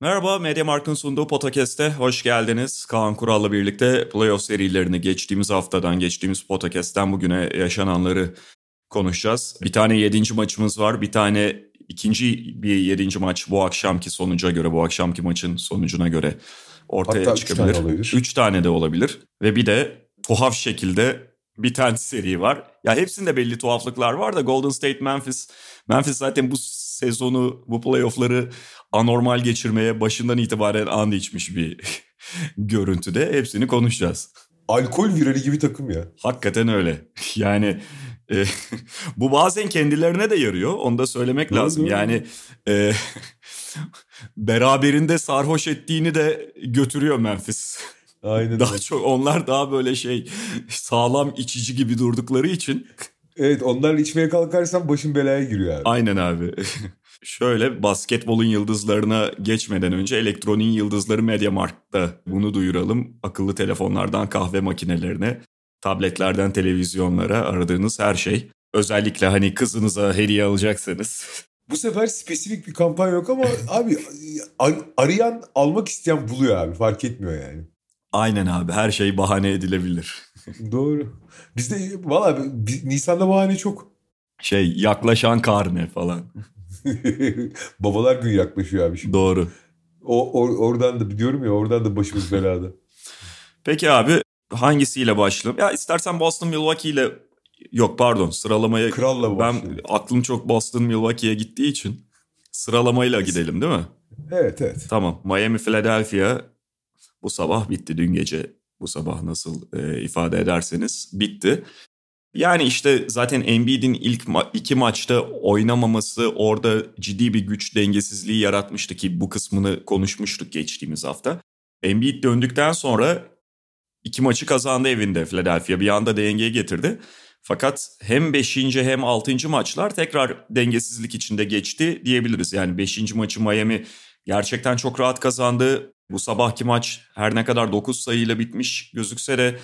Merhaba, Mediamarkt'ın sunduğu podcast'e hoş geldiniz. Kaan Kural'la birlikte playoff serilerini geçtiğimiz haftadan, geçtiğimiz podcast'ten bugüne yaşananları konuşacağız. Bir tane yedinci maçımız var, bir tane ikinci bir yedinci maç bu akşamki sonuca göre, bu akşamki maçın sonucuna göre ortaya Hatta üç çıkabilir. tane olabilir. Üç tane de olabilir. Ve bir de tuhaf şekilde bir tane seri var. Ya hepsinde belli tuhaflıklar var da Golden State Memphis. Memphis zaten bu sezonu, bu playoff'ları anormal geçirmeye başından itibaren and içmiş bir görüntüde. Hepsini konuşacağız. Alkol virali gibi takım ya. Hakikaten öyle. Yani e, bu bazen kendilerine de yarıyor. Onu da söylemek Doğru, lazım. doğru. Yani e, beraberinde sarhoş ettiğini de götürüyor Memphis. Aynen Daha öyle. çok onlar daha böyle şey sağlam içici gibi durdukları için. Evet onlarla içmeye kalkarsan başın belaya giriyor abi. Aynen abi. Şöyle basketbolun yıldızlarına geçmeden önce elektronin yıldızları Mediamarkt'ta bunu duyuralım. Akıllı telefonlardan kahve makinelerine, tabletlerden televizyonlara aradığınız her şey. Özellikle hani kızınıza hediye alacaksanız. Bu sefer spesifik bir kampanya yok ama abi ar- arayan almak isteyen buluyor abi fark etmiyor yani. Aynen abi her şey bahane edilebilir. Doğru. Bizde valla biz- Nisan'da bahane çok. Şey yaklaşan karne falan. Babalar günü yaklaşıyor abi şimdi. Doğru. O, or- oradan da diyorum ya oradan da başımız belada. Peki abi hangisiyle başlayalım? Ya istersen Boston Milwaukee ile yok pardon sıralamaya Kralla ben başlayalım. aklım çok Boston Milwaukee'ye gittiği için sıralamayla gidelim değil mi? Evet evet. Tamam. Miami Philadelphia bu sabah bitti dün gece. Bu sabah nasıl e, ifade ederseniz bitti. Yani işte zaten Embiid'in ilk ma- iki maçta oynamaması orada ciddi bir güç dengesizliği yaratmıştı ki bu kısmını konuşmuştuk geçtiğimiz hafta. Embiid döndükten sonra iki maçı kazandı evinde Philadelphia bir anda dengeye getirdi. Fakat hem 5. hem 6. maçlar tekrar dengesizlik içinde geçti diyebiliriz. Yani 5. maçı Miami gerçekten çok rahat kazandı. Bu sabahki maç her ne kadar 9 sayıyla bitmiş gözükse de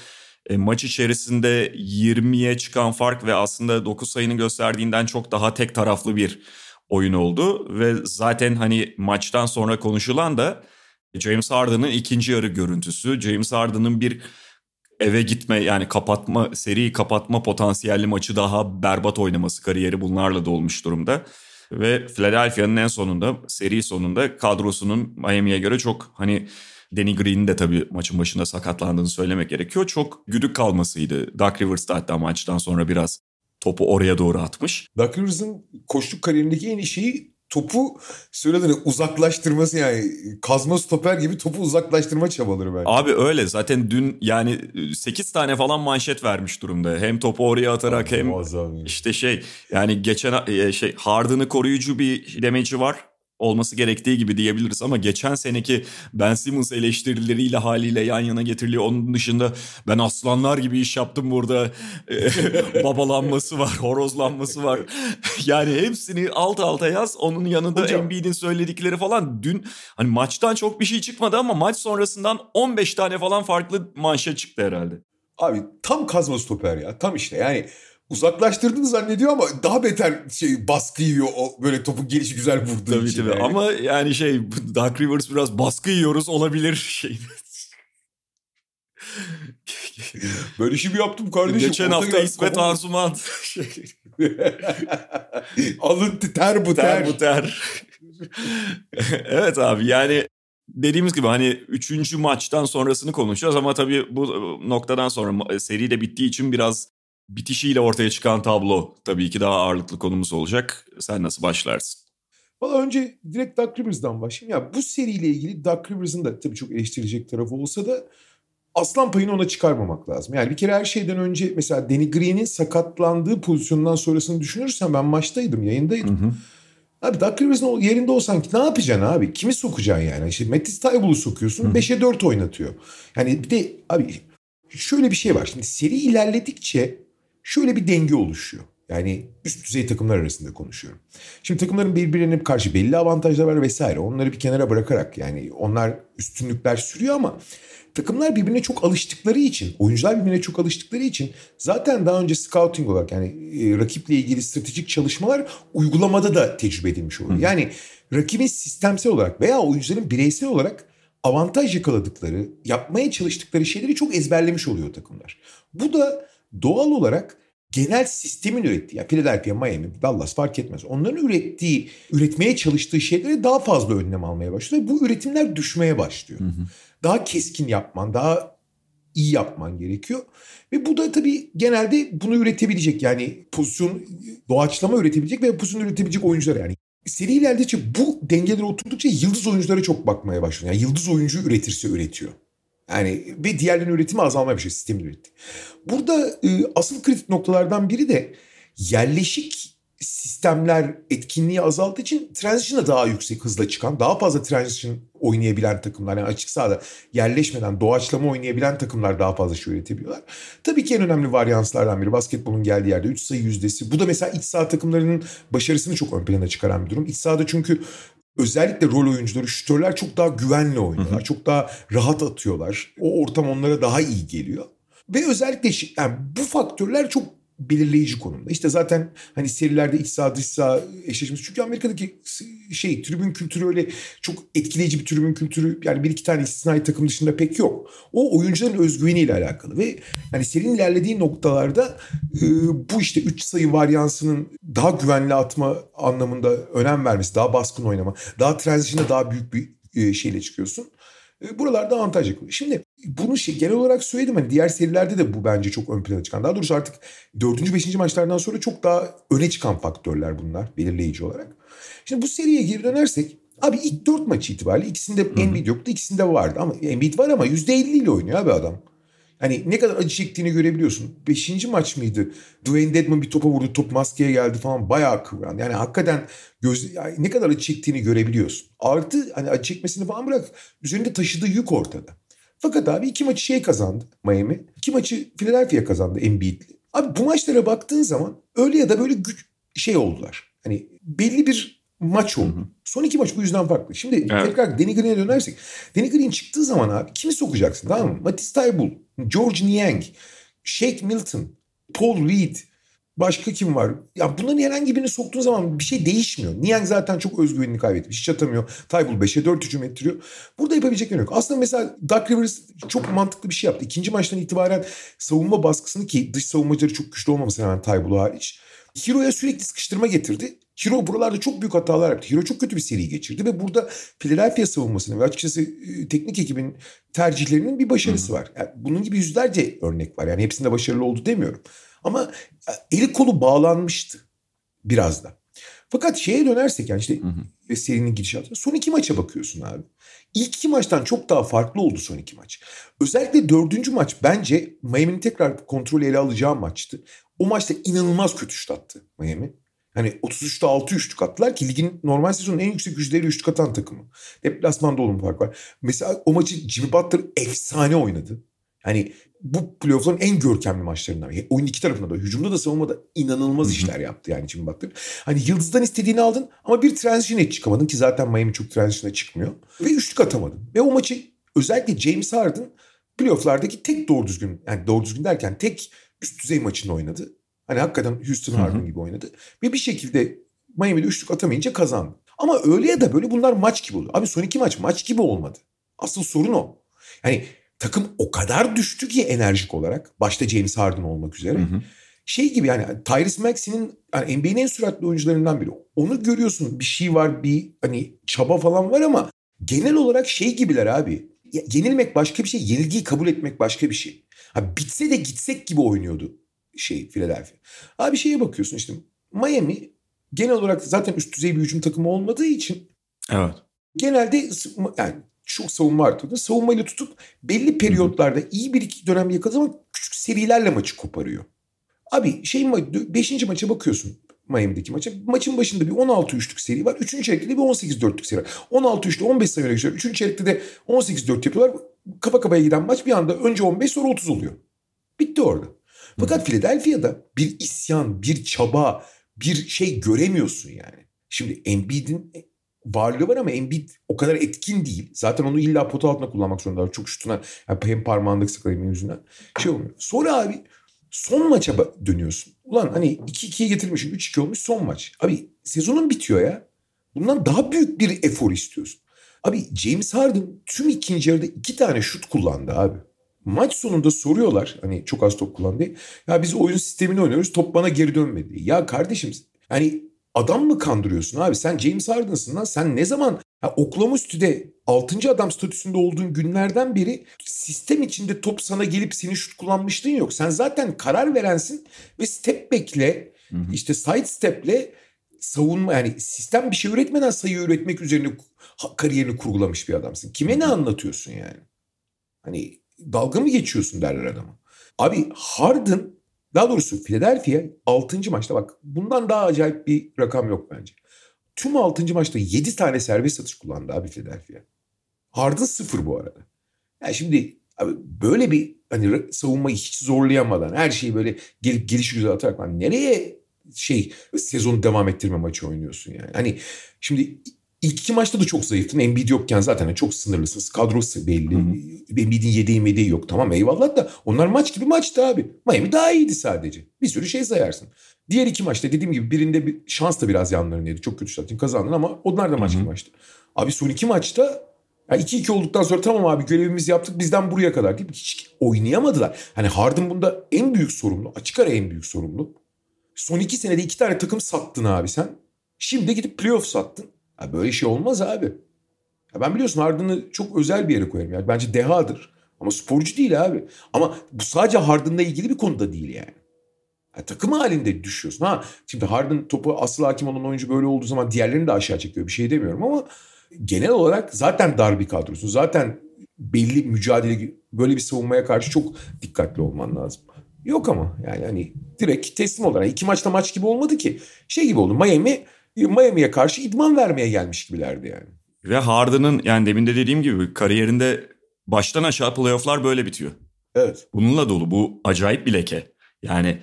e, maç içerisinde 20'ye çıkan fark ve aslında 9 sayının gösterdiğinden çok daha tek taraflı bir oyun oldu. Ve zaten hani maçtan sonra konuşulan da James Harden'ın ikinci yarı görüntüsü. James Harden'ın bir eve gitme yani kapatma seriyi kapatma potansiyelli maçı daha berbat oynaması kariyeri bunlarla dolmuş durumda. Ve Philadelphia'nın en sonunda seri sonunda kadrosunun Miami'ye göre çok hani Danny Green'in de tabii maçın başında sakatlandığını söylemek gerekiyor. Çok güdük kalmasıydı. Doug Rivers da hatta maçtan sonra biraz topu oraya doğru atmış. Doug Rivers'ın koçluk kariyerindeki en iyi şeyi topu söylediğini uzaklaştırması yani kazma stoper gibi topu uzaklaştırma çabaları bence. Abi öyle zaten dün yani 8 tane falan manşet vermiş durumda. Hem topu oraya atarak hem Muazzam ya. İşte şey yani geçen e, şey Harden'ı koruyucu bir demeci var olması gerektiği gibi diyebiliriz ama geçen seneki Ben Simmons eleştirileriyle haliyle yan yana getiriliyor. Onun dışında ben aslanlar gibi iş yaptım burada. E, babalanması var, horozlanması var. yani hepsini alt alta yaz. Onun yanında Hocam. Embiid'in söyledikleri falan dün hani maçtan çok bir şey çıkmadı ama maç sonrasından 15 tane falan farklı manşet çıktı herhalde. Abi tam kazma stoper ya. Tam işte yani uzaklaştırdığını zannediyor ama daha beter şey baskı yiyor o böyle topun gelişi güzel vurduğu Tabii için. tabii yani. ama yani şey Dark Rivers biraz baskı yiyoruz olabilir şey. Böyle işi mi yaptım kardeşim? Geçen Orta hafta İsmet kafam- Arzuman Alın ter bu ter. ter bu ter. evet abi yani dediğimiz gibi hani üçüncü maçtan sonrasını konuşacağız ama tabii bu noktadan sonra seri de bittiği için biraz bitişiyle ortaya çıkan tablo tabii ki daha ağırlıklı konumuz olacak. Sen nasıl başlarsın? Valla önce direkt Doug Rivers'dan başlayayım. Ya bu seriyle ilgili Doug Rivers'ın da tabii çok eleştirilecek tarafı olsa da aslan payını ona çıkarmamak lazım. Yani bir kere her şeyden önce mesela Danny Green'in sakatlandığı pozisyondan sonrasını düşünürsen ben maçtaydım, yayındaydım. Abi Doug Rivers'ın yerinde olsan ki ne yapacaksın abi? Kimi sokacaksın yani? İşte Mattis Taibul'u sokuyorsun. 5'e 4 oynatıyor. Yani bir de abi şöyle bir şey var. Şimdi seri ilerledikçe şöyle bir denge oluşuyor. Yani üst düzey takımlar arasında konuşuyorum. Şimdi takımların birbirine karşı belli avantajlar var vesaire. Onları bir kenara bırakarak yani onlar üstünlükler sürüyor ama takımlar birbirine çok alıştıkları için, oyuncular birbirine çok alıştıkları için zaten daha önce scouting olarak yani e, rakiple ilgili stratejik çalışmalar uygulamada da tecrübe edilmiş oluyor. Hı. Yani rakibin sistemsel olarak veya oyuncuların bireysel olarak avantaj yakaladıkları, yapmaya çalıştıkları şeyleri çok ezberlemiş oluyor takımlar. Bu da doğal olarak genel sistemin ürettiği, yani Philadelphia, Miami, Dallas fark etmez. Onların ürettiği, üretmeye çalıştığı şeyleri daha fazla önlem almaya başlıyor. Bu üretimler düşmeye başlıyor. Hı hı. Daha keskin yapman, daha iyi yapman gerekiyor. Ve bu da tabii genelde bunu üretebilecek yani pozisyon doğaçlama üretebilecek ve pozisyon üretebilecek oyuncular yani. Seri ilerledikçe bu dengeler oturdukça yıldız oyunculara çok bakmaya başlıyor. Yani yıldız oyuncu üretirse üretiyor. Yani ve diğerlerinin üretimi azalmaya başlıyor sistemin üretti. Burada e, asıl kritik noktalardan biri de yerleşik sistemler etkinliği azaldığı için transition'a daha yüksek hızla çıkan, daha fazla transition oynayabilen takımlar. Yani açık sahada yerleşmeden doğaçlama oynayabilen takımlar daha fazla şey üretebiliyorlar. Tabii ki en önemli varyanslardan biri basketbolun geldiği yerde 3 sayı yüzdesi. Bu da mesela iç saha takımlarının başarısını çok ön plana çıkaran bir durum. İç sahada çünkü özellikle rol oyuncuları, şütörler çok daha güvenli oynuyorlar. Hı hı. Çok daha rahat atıyorlar. O ortam onlara daha iyi geliyor. Ve özellikle yani bu faktörler çok belirleyici konumda. İşte zaten hani serilerde iç saha dış saha eşleşmesi. Çünkü Amerika'daki şey tribün kültürü öyle çok etkileyici bir tribün kültürü yani bir iki tane istisnai takım dışında pek yok. O oyuncuların özgüveniyle alakalı ve hani serinin ilerlediği noktalarda e, bu işte üç sayı varyansının daha güvenli atma anlamında önem vermesi, daha baskın oynama, daha transition'da daha büyük bir e, şeyle çıkıyorsun. E, buralarda avantaj yakalıyor. Şimdi bunu şey, genel olarak söyledim. Hani diğer serilerde de bu bence çok ön plana çıkan. Daha doğrusu artık 4. 5. maçlardan sonra çok daha öne çıkan faktörler bunlar belirleyici olarak. Şimdi bu seriye geri dönersek abi ilk 4 maç itibariyle ikisinde Embiid yoktu ikisinde vardı. Ama Embiid var ama %50 ile oynuyor abi adam. Hani ne kadar acı çektiğini görebiliyorsun. Beşinci maç mıydı? Dwayne Dedman bir topa vurdu. Top maskeye geldi falan. Bayağı kıvran. Yani hakikaten göz, yani ne kadar acı çektiğini görebiliyorsun. Artı hani acı çekmesini falan bırak. Üzerinde taşıdığı yük ortada. Fakat abi iki maçı şey kazandı Miami. İki maçı Philadelphia kazandı Embiid'li. Abi bu maçlara baktığın zaman öyle ya da böyle güç şey oldular. Hani belli bir maç oldu. Hı hı. Son iki maç bu yüzden farklı. Şimdi evet. tekrar Danny Green'e dönersek. Danny Green çıktığı zaman abi kimi sokacaksın tamam mı? Matisse Taybul, George Niang, Shake Milton, Paul Reed, Başka kim var? Ya bunların herhangi birini soktuğun zaman bir şey değişmiyor. Niang zaten çok özgüvenini kaybetmiş. Hiç atamıyor. Taybul 5'e 4 hücum ettiriyor. Burada yapabilecekleri yok. Aslında mesela Doug Rivers çok mantıklı bir şey yaptı. İkinci maçtan itibaren savunma baskısını ki dış savunmacıları çok güçlü olmaması rağmen Taybul'u hariç. Hero'ya sürekli sıkıştırma getirdi. Hero buralarda çok büyük hatalar yaptı. Hero çok kötü bir seri geçirdi ve burada Philadelphia savunmasının ve açıkçası e, teknik ekibin tercihlerinin bir başarısı Hı. var. Yani bunun gibi yüzlerce örnek var. Yani hepsinde başarılı oldu demiyorum. Ama e, eli kolu bağlanmıştı biraz da. Fakat şeye dönersek yani işte hı hı. serinin gidişatı. Son iki maça bakıyorsun abi. İlk iki maçtan çok daha farklı oldu son iki maç. Özellikle dördüncü maç bence Miami'nin tekrar kontrolü ele alacağı maçtı. O maçta inanılmaz kötü şut attı Miami. Hani 33'te 6 üçlük attılar ki ligin normal sezonun en yüksek yüzdeleri üçlük atan takımı. Deplasmanda olum fark var. Mesela o maçı Jimmy Butler efsane oynadı. Hani bu playoff'ların en görkemli maçlarından. Yani oyun iki tarafında da hücumda da savunmada inanılmaz Hı-hı. işler yaptı yani Jimmy Butler. Hani yıldızdan istediğini aldın ama bir transition'e çıkamadın ki zaten Miami çok transition'e çıkmıyor. Ve üçlük atamadın. Ve o maçı özellikle James Harden playoff'lardaki tek doğru düzgün yani doğru düzgün derken tek üst düzey maçını oynadı. Hani hakikaten Houston Harden gibi oynadı. Ve bir şekilde Miami'de üçlük atamayınca kazandı. Ama öyle ya da böyle bunlar maç gibi oluyor. Abi son iki maç maç gibi olmadı. Asıl sorun o. Yani takım o kadar düştü ki enerjik olarak. Başta James Harden olmak üzere. Hı hı. Şey gibi yani Tyrese Maxey'nin yani NBA'nin en süratli oyuncularından biri. Onu görüyorsun bir şey var bir hani çaba falan var ama genel olarak şey gibiler abi. Yenilmek başka bir şey, yenilgiyi kabul etmek başka bir şey. Ha, bitse de gitsek gibi oynuyordu şey Philadelphia. Abi şeye bakıyorsun işte Miami genel olarak zaten üst düzey bir hücum takımı olmadığı için Evet. Genelde yani çok savunma artırdı. Savunmayla tutup belli periyotlarda iyi bir iki dönem yakaladığı zaman küçük serilerle maçı koparıyor. Abi şey 5. maça bakıyorsun Miami'deki maça. Maçın başında bir 16 üçlük seri var. Üçüncü çeyrekte de bir 18 dörtlük seri var. 16 üçlü 15 sayıyla geçiyor. Üçüncü çeyrekte de 18 dört yapıyorlar. kafa kafaya giden maç bir anda önce 15 sonra 30 oluyor. Bitti orada. Fakat Philadelphia'da bir isyan, bir çaba, bir şey göremiyorsun yani. Şimdi Embiid'in varlığı var ama Embiid o kadar etkin değil. Zaten onu illa pota altına kullanmak zorunda. Çok şutuna yani hem parmağındaki sıkılayım yüzünden şey olmuyor. Sonra abi son maça dönüyorsun. Ulan hani 2-2'ye getirmişsin 3-2 olmuş son maç. Abi sezonun bitiyor ya. Bundan daha büyük bir efor istiyorsun. Abi James Harden tüm ikinci yarıda iki tane şut kullandı abi. Maç sonunda soruyorlar hani çok az top kullandı. Ya biz oyun sistemini oynuyoruz top bana geri dönmedi. Ya kardeşim hani adam mı kandırıyorsun abi? Sen James Harden'sın lan. Sen ne zaman ha, Oklahoma City'de 6. adam statüsünde olduğun günlerden beri sistem içinde top sana gelip senin şut kullanmışlığın yok. Sen zaten karar verensin ve step back'le işte side step'le savunma yani sistem bir şey üretmeden sayı üretmek üzerine kariyerini kurgulamış bir adamsın. Kime ne anlatıyorsun yani? Hani dalga mı geçiyorsun derler adama. Abi Harden daha doğrusu Philadelphia 6. maçta bak bundan daha acayip bir rakam yok bence. Tüm 6. maçta 7 tane serbest atış kullandı abi Philadelphia. Harden sıfır bu arada. Yani şimdi abi böyle bir hani savunmayı hiç zorlayamadan her şeyi böyle gelip geliş güzel atarak hani nereye şey sezonu devam ettirme maçı oynuyorsun yani. Hani şimdi ilk iki maçta da çok zayıftın. Embiid yokken zaten çok sınırlısınız. Kadrosu belli. Embiid'in yedeği medeği yok. Tamam eyvallah da onlar maç gibi maçtı abi. Miami daha iyiydi sadece. Bir sürü şey sayarsın. Diğer iki maçta dediğim gibi birinde bir şans da biraz yanlarındaydı. Çok kötü zaten kazandın ama onlar da maç gibi maçtı. Abi son iki maçta yani 2-2 olduktan sonra tamam abi görevimizi yaptık bizden buraya kadar deyip hiç oynayamadılar. Hani Harden bunda en büyük sorumlu. Açık ara en büyük sorumlu. Son iki senede iki tane takım sattın abi sen. Şimdi gidip playoff sattın. Ya böyle şey olmaz abi. Ya ben biliyorsun Harden'ı çok özel bir yere koyarım. Yani bence dehadır. Ama sporcu değil abi. Ama bu sadece Harden'la ilgili bir konuda değil yani. Ya takım halinde düşüyorsun. Ha şimdi Harden topu asıl hakim olan oyuncu böyle olduğu zaman diğerlerini de aşağı çekiyor. Bir şey demiyorum ama genel olarak zaten dar bir kadrosun. Zaten belli mücadele böyle bir savunmaya karşı çok dikkatli olman lazım. Yok ama yani hani direkt teslim olarak iki maçta maç gibi olmadı ki. Şey gibi oldu Miami Miami'ye karşı idman vermeye gelmiş gibilerdi yani. Ve Harden'ın yani demin de dediğim gibi kariyerinde baştan aşağı playofflar böyle bitiyor. Evet. Bununla dolu bu acayip bir leke. Yani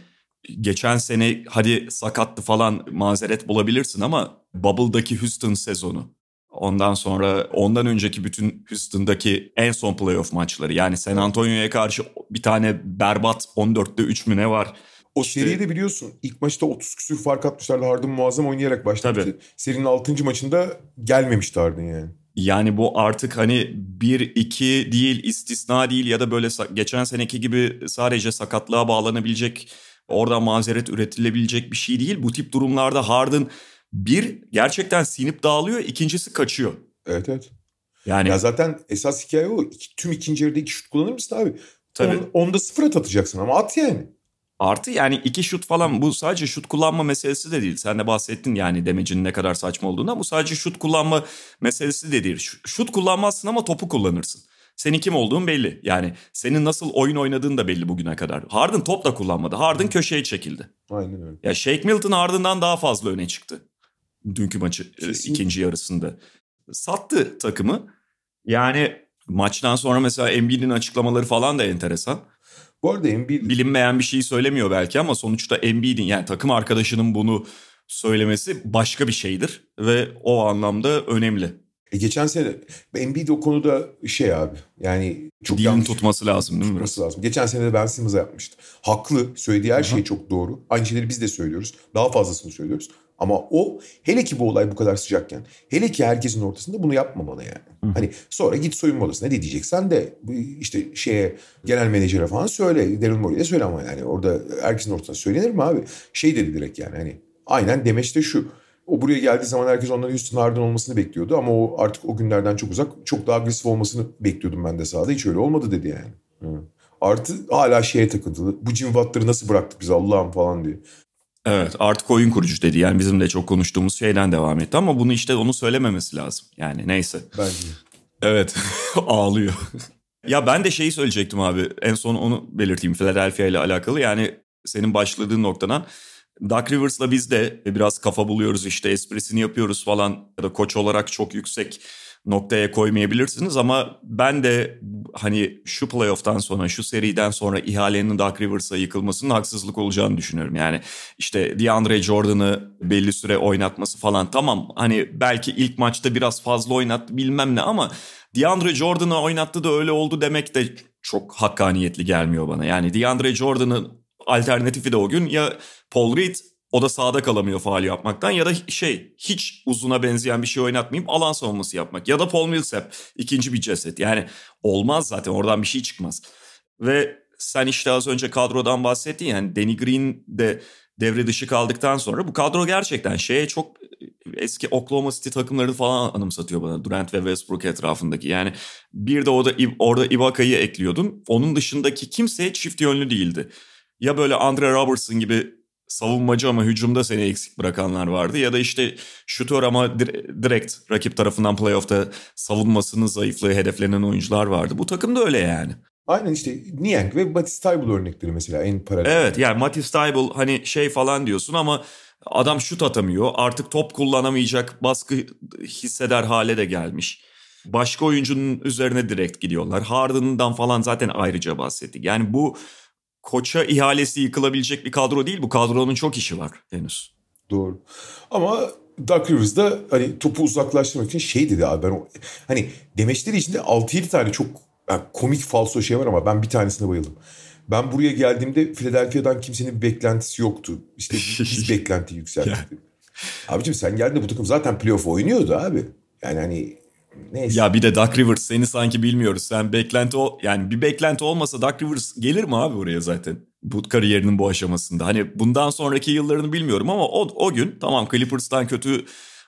geçen sene hadi sakattı falan mazeret bulabilirsin ama Bubble'daki Houston sezonu. Ondan sonra ondan önceki bütün Houston'daki en son playoff maçları. Yani San Antonio'ya karşı bir tane berbat 14'te 3 mü ne var? O işte, seriyi de biliyorsun ilk maçta 30 küsür fark atmışlardı. Harden muazzam oynayarak başlamıştı. Tabii. Serinin 6. maçında gelmemişti Harden yani. Yani bu artık hani 1-2 değil istisna değil ya da böyle geçen seneki gibi sadece sakatlığa bağlanabilecek oradan mazeret üretilebilecek bir şey değil. Bu tip durumlarda Harden bir gerçekten sinip dağılıyor ikincisi kaçıyor. Evet evet. Yani ya zaten esas hikaye o. Tüm ikinci yarıda iki şut kullanır mısın abi? Tabii. On, onda sıfır at atacaksın ama at yani. Artı yani iki şut falan bu sadece şut kullanma meselesi de değil. Sen de bahsettin yani demecinin ne kadar saçma olduğunu. Bu sadece şut kullanma meselesi de değil. Şut kullanmazsın ama topu kullanırsın. Senin kim olduğun belli. Yani senin nasıl oyun oynadığın da belli bugüne kadar. Harden top da kullanmadı. Harden köşeye çekildi. Aynen öyle. Ya Shake Milton Harden'dan daha fazla öne çıktı. Dünkü maçı e, Kesinlikle. ikinci yarısında. Sattı takımı. Yani maçtan sonra mesela Embiid'in açıklamaları falan da enteresan. Bu arada Embiid... Bilinmeyen bir şey söylemiyor belki ama sonuçta Embiid'in yani takım arkadaşının bunu söylemesi başka bir şeydir. Ve o anlamda önemli. E geçen sene Embiid o konuda şey abi yani çok Dilin yanlış. tutması lazım değil mi? Tutması lazım. Geçen sene de Ben Simmons'a yapmıştı. Haklı. Söylediği her Aha. şey çok doğru. Aynı şeyleri biz de söylüyoruz. Daha fazlasını söylüyoruz. Ama o hele ki bu olay bu kadar sıcakken hele ki herkesin ortasında bunu yapmamalı yani. Hı. Hani sonra git soyunma odasına ne diyeceksen de işte şeye genel menajere falan söyle. Daryl Morey'e söyle ama yani orada herkesin ortasında söylenir mi abi? Şey dedi direkt yani hani aynen demeç de şu. O buraya geldiği zaman herkes onların Houston Harden olmasını bekliyordu ama o artık o günlerden çok uzak. Çok daha agresif olmasını bekliyordum ben de sahada. Hiç öyle olmadı dedi yani. Hı. Artı hala şeye takıldı. Bu Jim Butler'ı nasıl bıraktık biz Allah'ım falan diye. Evet artık oyun kurucu dedi. Yani bizim de çok konuştuğumuz şeyden devam etti ama bunu işte onu söylememesi lazım. Yani neyse. Bence. Evet ağlıyor. ya ben de şeyi söyleyecektim abi. En son onu belirteyim Philadelphia ile alakalı. Yani senin başladığın noktadan Doug Rivers'la biz de biraz kafa buluyoruz işte esprisini yapıyoruz falan ya da koç olarak çok yüksek noktaya koymayabilirsiniz ama ben de hani şu playoff'tan sonra şu seriden sonra ihalenin Doug Rivers'a yıkılmasının haksızlık olacağını düşünüyorum. Yani işte DeAndre Jordan'ı belli süre oynatması falan tamam hani belki ilk maçta biraz fazla oynattı bilmem ne ama DeAndre Jordan'ı oynattı da öyle oldu demek de çok hakkaniyetli gelmiyor bana. Yani DeAndre Jordan'ın alternatifi de o gün ya Paul Reed o da sağda kalamıyor faal yapmaktan ya da şey hiç uzuna benzeyen bir şey oynatmayıp alan savunması yapmak. Ya da Paul Millsap ikinci bir ceset. Yani olmaz zaten oradan bir şey çıkmaz. Ve sen işte az önce kadrodan bahsettin yani Danny Green de devre dışı kaldıktan sonra bu kadro gerçekten şeye çok eski Oklahoma City takımlarını falan anımsatıyor bana. Durant ve Westbrook etrafındaki. Yani bir de o da orada Ibaka'yı ekliyordun. Onun dışındaki kimse çift yönlü değildi. Ya böyle Andre Robertson gibi savunmacı ama hücumda seni eksik bırakanlar vardı. Ya da işte şutör ama direkt rakip tarafından playoff'ta savunmasının zayıflığı hedeflenen oyuncular vardı. Bu takım da öyle yani. Aynen işte Niang ve Matisse Tybal örnekleri mesela en paralel. Evet yani Matisse Tybal hani şey falan diyorsun ama adam şut atamıyor. Artık top kullanamayacak baskı hisseder hale de gelmiş. Başka oyuncunun üzerine direkt gidiyorlar. Harden'dan falan zaten ayrıca bahsettik. Yani bu koça ihalesi yıkılabilecek bir kadro değil. Bu kadronun çok işi var henüz. Doğru. Ama Doug Rivers da hani topu uzaklaştırmak için şey dedi abi ben o, hani demeçleri içinde 6-7 tane çok yani komik falso şey var ama ben bir tanesine bayıldım. Ben buraya geldiğimde Philadelphia'dan kimsenin bir beklentisi yoktu. İşte biz beklenti yükselttik. Abicim sen geldiğinde bu takım zaten playoff oynuyordu abi. Yani hani Neyse. Ya bir de Duck Rivers seni sanki bilmiyoruz. Sen beklenti o yani bir beklenti olmasa Duck Rivers gelir mi abi oraya zaten? Bu kariyerinin bu aşamasında. Hani bundan sonraki yıllarını bilmiyorum ama o, o gün tamam Clippers'tan kötü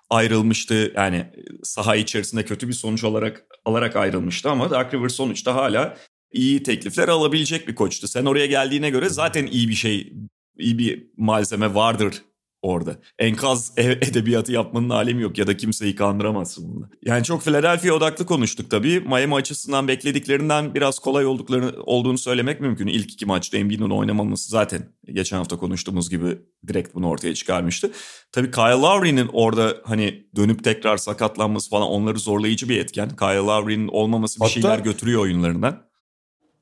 ayrılmıştı. Yani saha içerisinde kötü bir sonuç olarak alarak ayrılmıştı ama Duck Rivers sonuçta hala iyi teklifler alabilecek bir koçtu. Sen oraya geldiğine göre zaten iyi bir şey, iyi bir malzeme vardır orada. Enkaz e, edebiyatı yapmanın alemi yok ya da kimseyi kandıramazsın bunda. Yani çok Philadelphia odaklı konuştuk tabii. Miami açısından beklediklerinden biraz kolay olduklarını olduğunu söylemek mümkün. İlk iki maçta Embiid'in oynamaması zaten geçen hafta konuştuğumuz gibi direkt bunu ortaya çıkarmıştı. Tabii Kyle Lowry'nin orada hani dönüp tekrar sakatlanması falan onları zorlayıcı bir etken. Kyle Lowry'nin olmaması bir Hatta... şeyler götürüyor oyunlarından.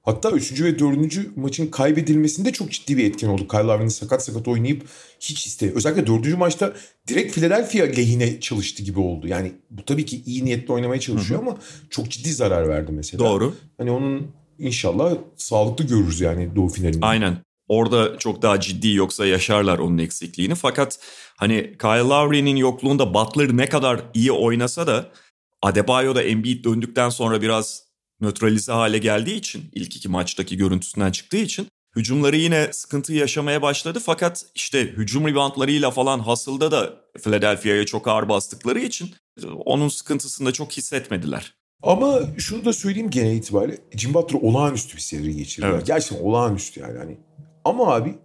Hatta 3. ve 4. maçın kaybedilmesinde çok ciddi bir etken oldu. Kyle Lowry'nin sakat sakat oynayıp hiç iste. Özellikle 4. maçta direkt Philadelphia lehine çalıştı gibi oldu. Yani bu tabii ki iyi niyetle oynamaya çalışıyor Hı-hı. ama çok ciddi zarar verdi mesela. Doğru. Hani onun inşallah sağlıklı görürüz yani doğu finalinde. Aynen. Orada çok daha ciddi yoksa yaşarlar onun eksikliğini. Fakat hani Kyle Lowry'nin yokluğunda Butler ne kadar iyi oynasa da Adebayo da Embiid döndükten sonra biraz nötralize hale geldiği için ilk iki maçtaki görüntüsünden çıktığı için hücumları yine sıkıntı yaşamaya başladı. Fakat işte hücum reboundlarıyla falan hasılda da Philadelphia'ya çok ağır bastıkları için onun sıkıntısını da çok hissetmediler. Ama şunu da söyleyeyim genel itibariyle Jim Butler olağanüstü bir seri geçirdi. Evet. Gerçekten olağanüstü yani. Hani. Ama abi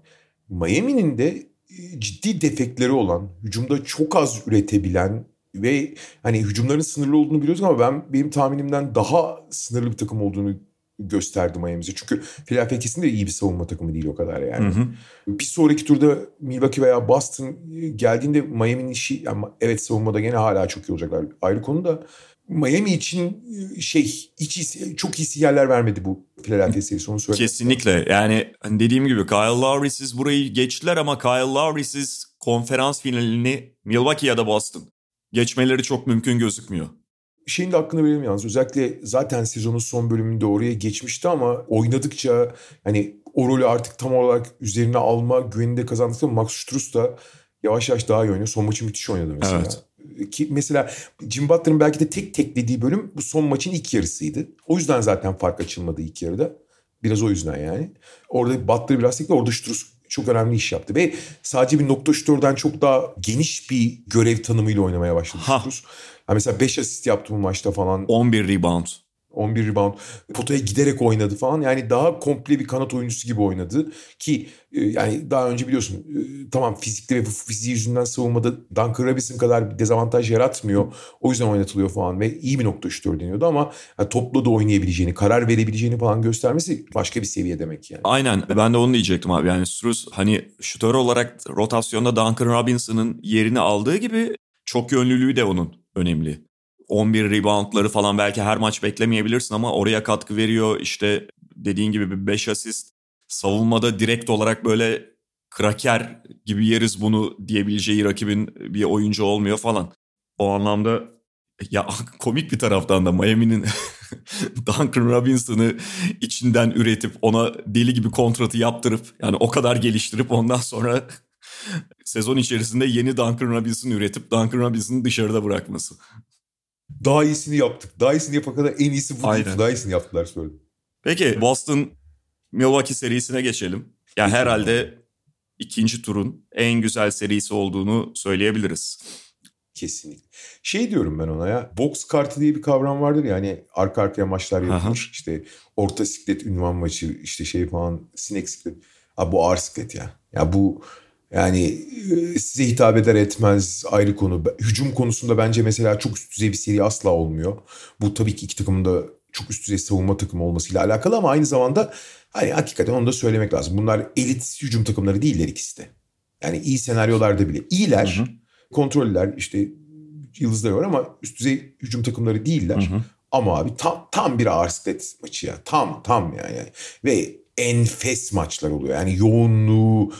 Miami'nin de e, ciddi defekleri olan, hücumda çok az üretebilen ve hani hücumların sınırlı olduğunu biliyoruz ama ben benim tahminimden daha sınırlı bir takım olduğunu gösterdi Miami'ye. Çünkü Philadelphia kesinlikle iyi bir savunma takımı değil o kadar yani. Hı hı. Bir sonraki turda Milwaukee veya Boston geldiğinde Miami'nin işi yani evet savunmada gene hala çok iyi olacaklar. Ayrı konu da Miami için şey hiç iyi, çok iyi sinyaller vermedi bu Philadelphia serisi onu söyleyeyim. Kesinlikle yani hani dediğim gibi Kyle Lowry'siz burayı geçtiler ama Kyle Lowry'siz konferans finalini Milwaukee ya da Boston geçmeleri çok mümkün gözükmüyor. Şeyin de hakkını verelim yalnız. Özellikle zaten sezonun son bölümünde oraya geçmişti ama oynadıkça hani o rolü artık tam olarak üzerine alma güvenini de kazandıkça Max Struz da yavaş yavaş daha iyi oynuyor. Son maçı müthiş oynadı mesela. Evet. Ki mesela Jim Butler'ın belki de tek teklediği bölüm bu son maçın ilk yarısıydı. O yüzden zaten fark açılmadı ilk yarıda. Biraz o yüzden yani. Orada Butler biraz tekli orada Struz çok önemli iş yaptı. Ve sadece bir nokta şutörden çok daha geniş bir görev tanımıyla oynamaya başladı. Ha. Yani mesela 5 asist yaptı bu maçta falan. 11 rebound. 11 rebound. Potaya giderek oynadı falan. Yani daha komple bir kanat oyuncusu gibi oynadı. Ki e, yani daha önce biliyorsun e, tamam fizikli ve fiziği yüzünden savunmada Duncan Robinson kadar bir dezavantaj yaratmıyor. O yüzden oynatılıyor falan ve iyi bir nokta şutör deniyordu ama yani topla da oynayabileceğini, karar verebileceğini falan göstermesi başka bir seviye demek yani. Aynen ben de onu diyecektim abi. Yani Struz hani şutör olarak rotasyonda Duncan Robinson'ın yerini aldığı gibi çok yönlülüğü de onun önemli 11 reboundları falan belki her maç beklemeyebilirsin ama oraya katkı veriyor. İşte dediğin gibi bir 5 asist. Savunmada direkt olarak böyle kraker gibi yeriz bunu diyebileceği rakibin bir oyuncu olmuyor falan. O anlamda ya komik bir taraftan da Miami'nin Duncan Robinson'ı içinden üretip ona deli gibi kontratı yaptırıp yani o kadar geliştirip ondan sonra sezon içerisinde yeni Duncan Robinson üretip Duncan Robinson'ı dışarıda bırakması. Daha iyisini yaptık. Daha iyisini yapana kadar en iyisi bu. Aynen. Daha iyisini yaptılar söyledim. Peki Boston Milwaukee serisine geçelim. Yani herhalde ikinci turun en güzel serisi olduğunu söyleyebiliriz. Kesinlikle. Şey diyorum ben ona ya. Box kartı diye bir kavram vardır ya hani arka arkaya maçlar yapılır. işte orta siklet ünvan maçı işte şey falan sinek siklet. Ha bu ağır siklet ya. Ya bu yani e, size hitap eder etmez ayrı konu. Hücum konusunda bence mesela çok üst düzey bir seri asla olmuyor. Bu tabii ki iki takımın da çok üst düzey savunma takımı olmasıyla alakalı ama aynı zamanda hani hakikaten onu da söylemek lazım. Bunlar elit hücum takımları değiller ikisi de. Yani iyi senaryolarda bile iyiler. Hı hı. Kontroller işte yıldızları var ama üst düzey hücum takımları değiller. Hı hı. Ama abi tam tam bir ağır siklet maçı ya. Tam tam yani. Ve enfes maçlar oluyor. Yani yoğunluğu,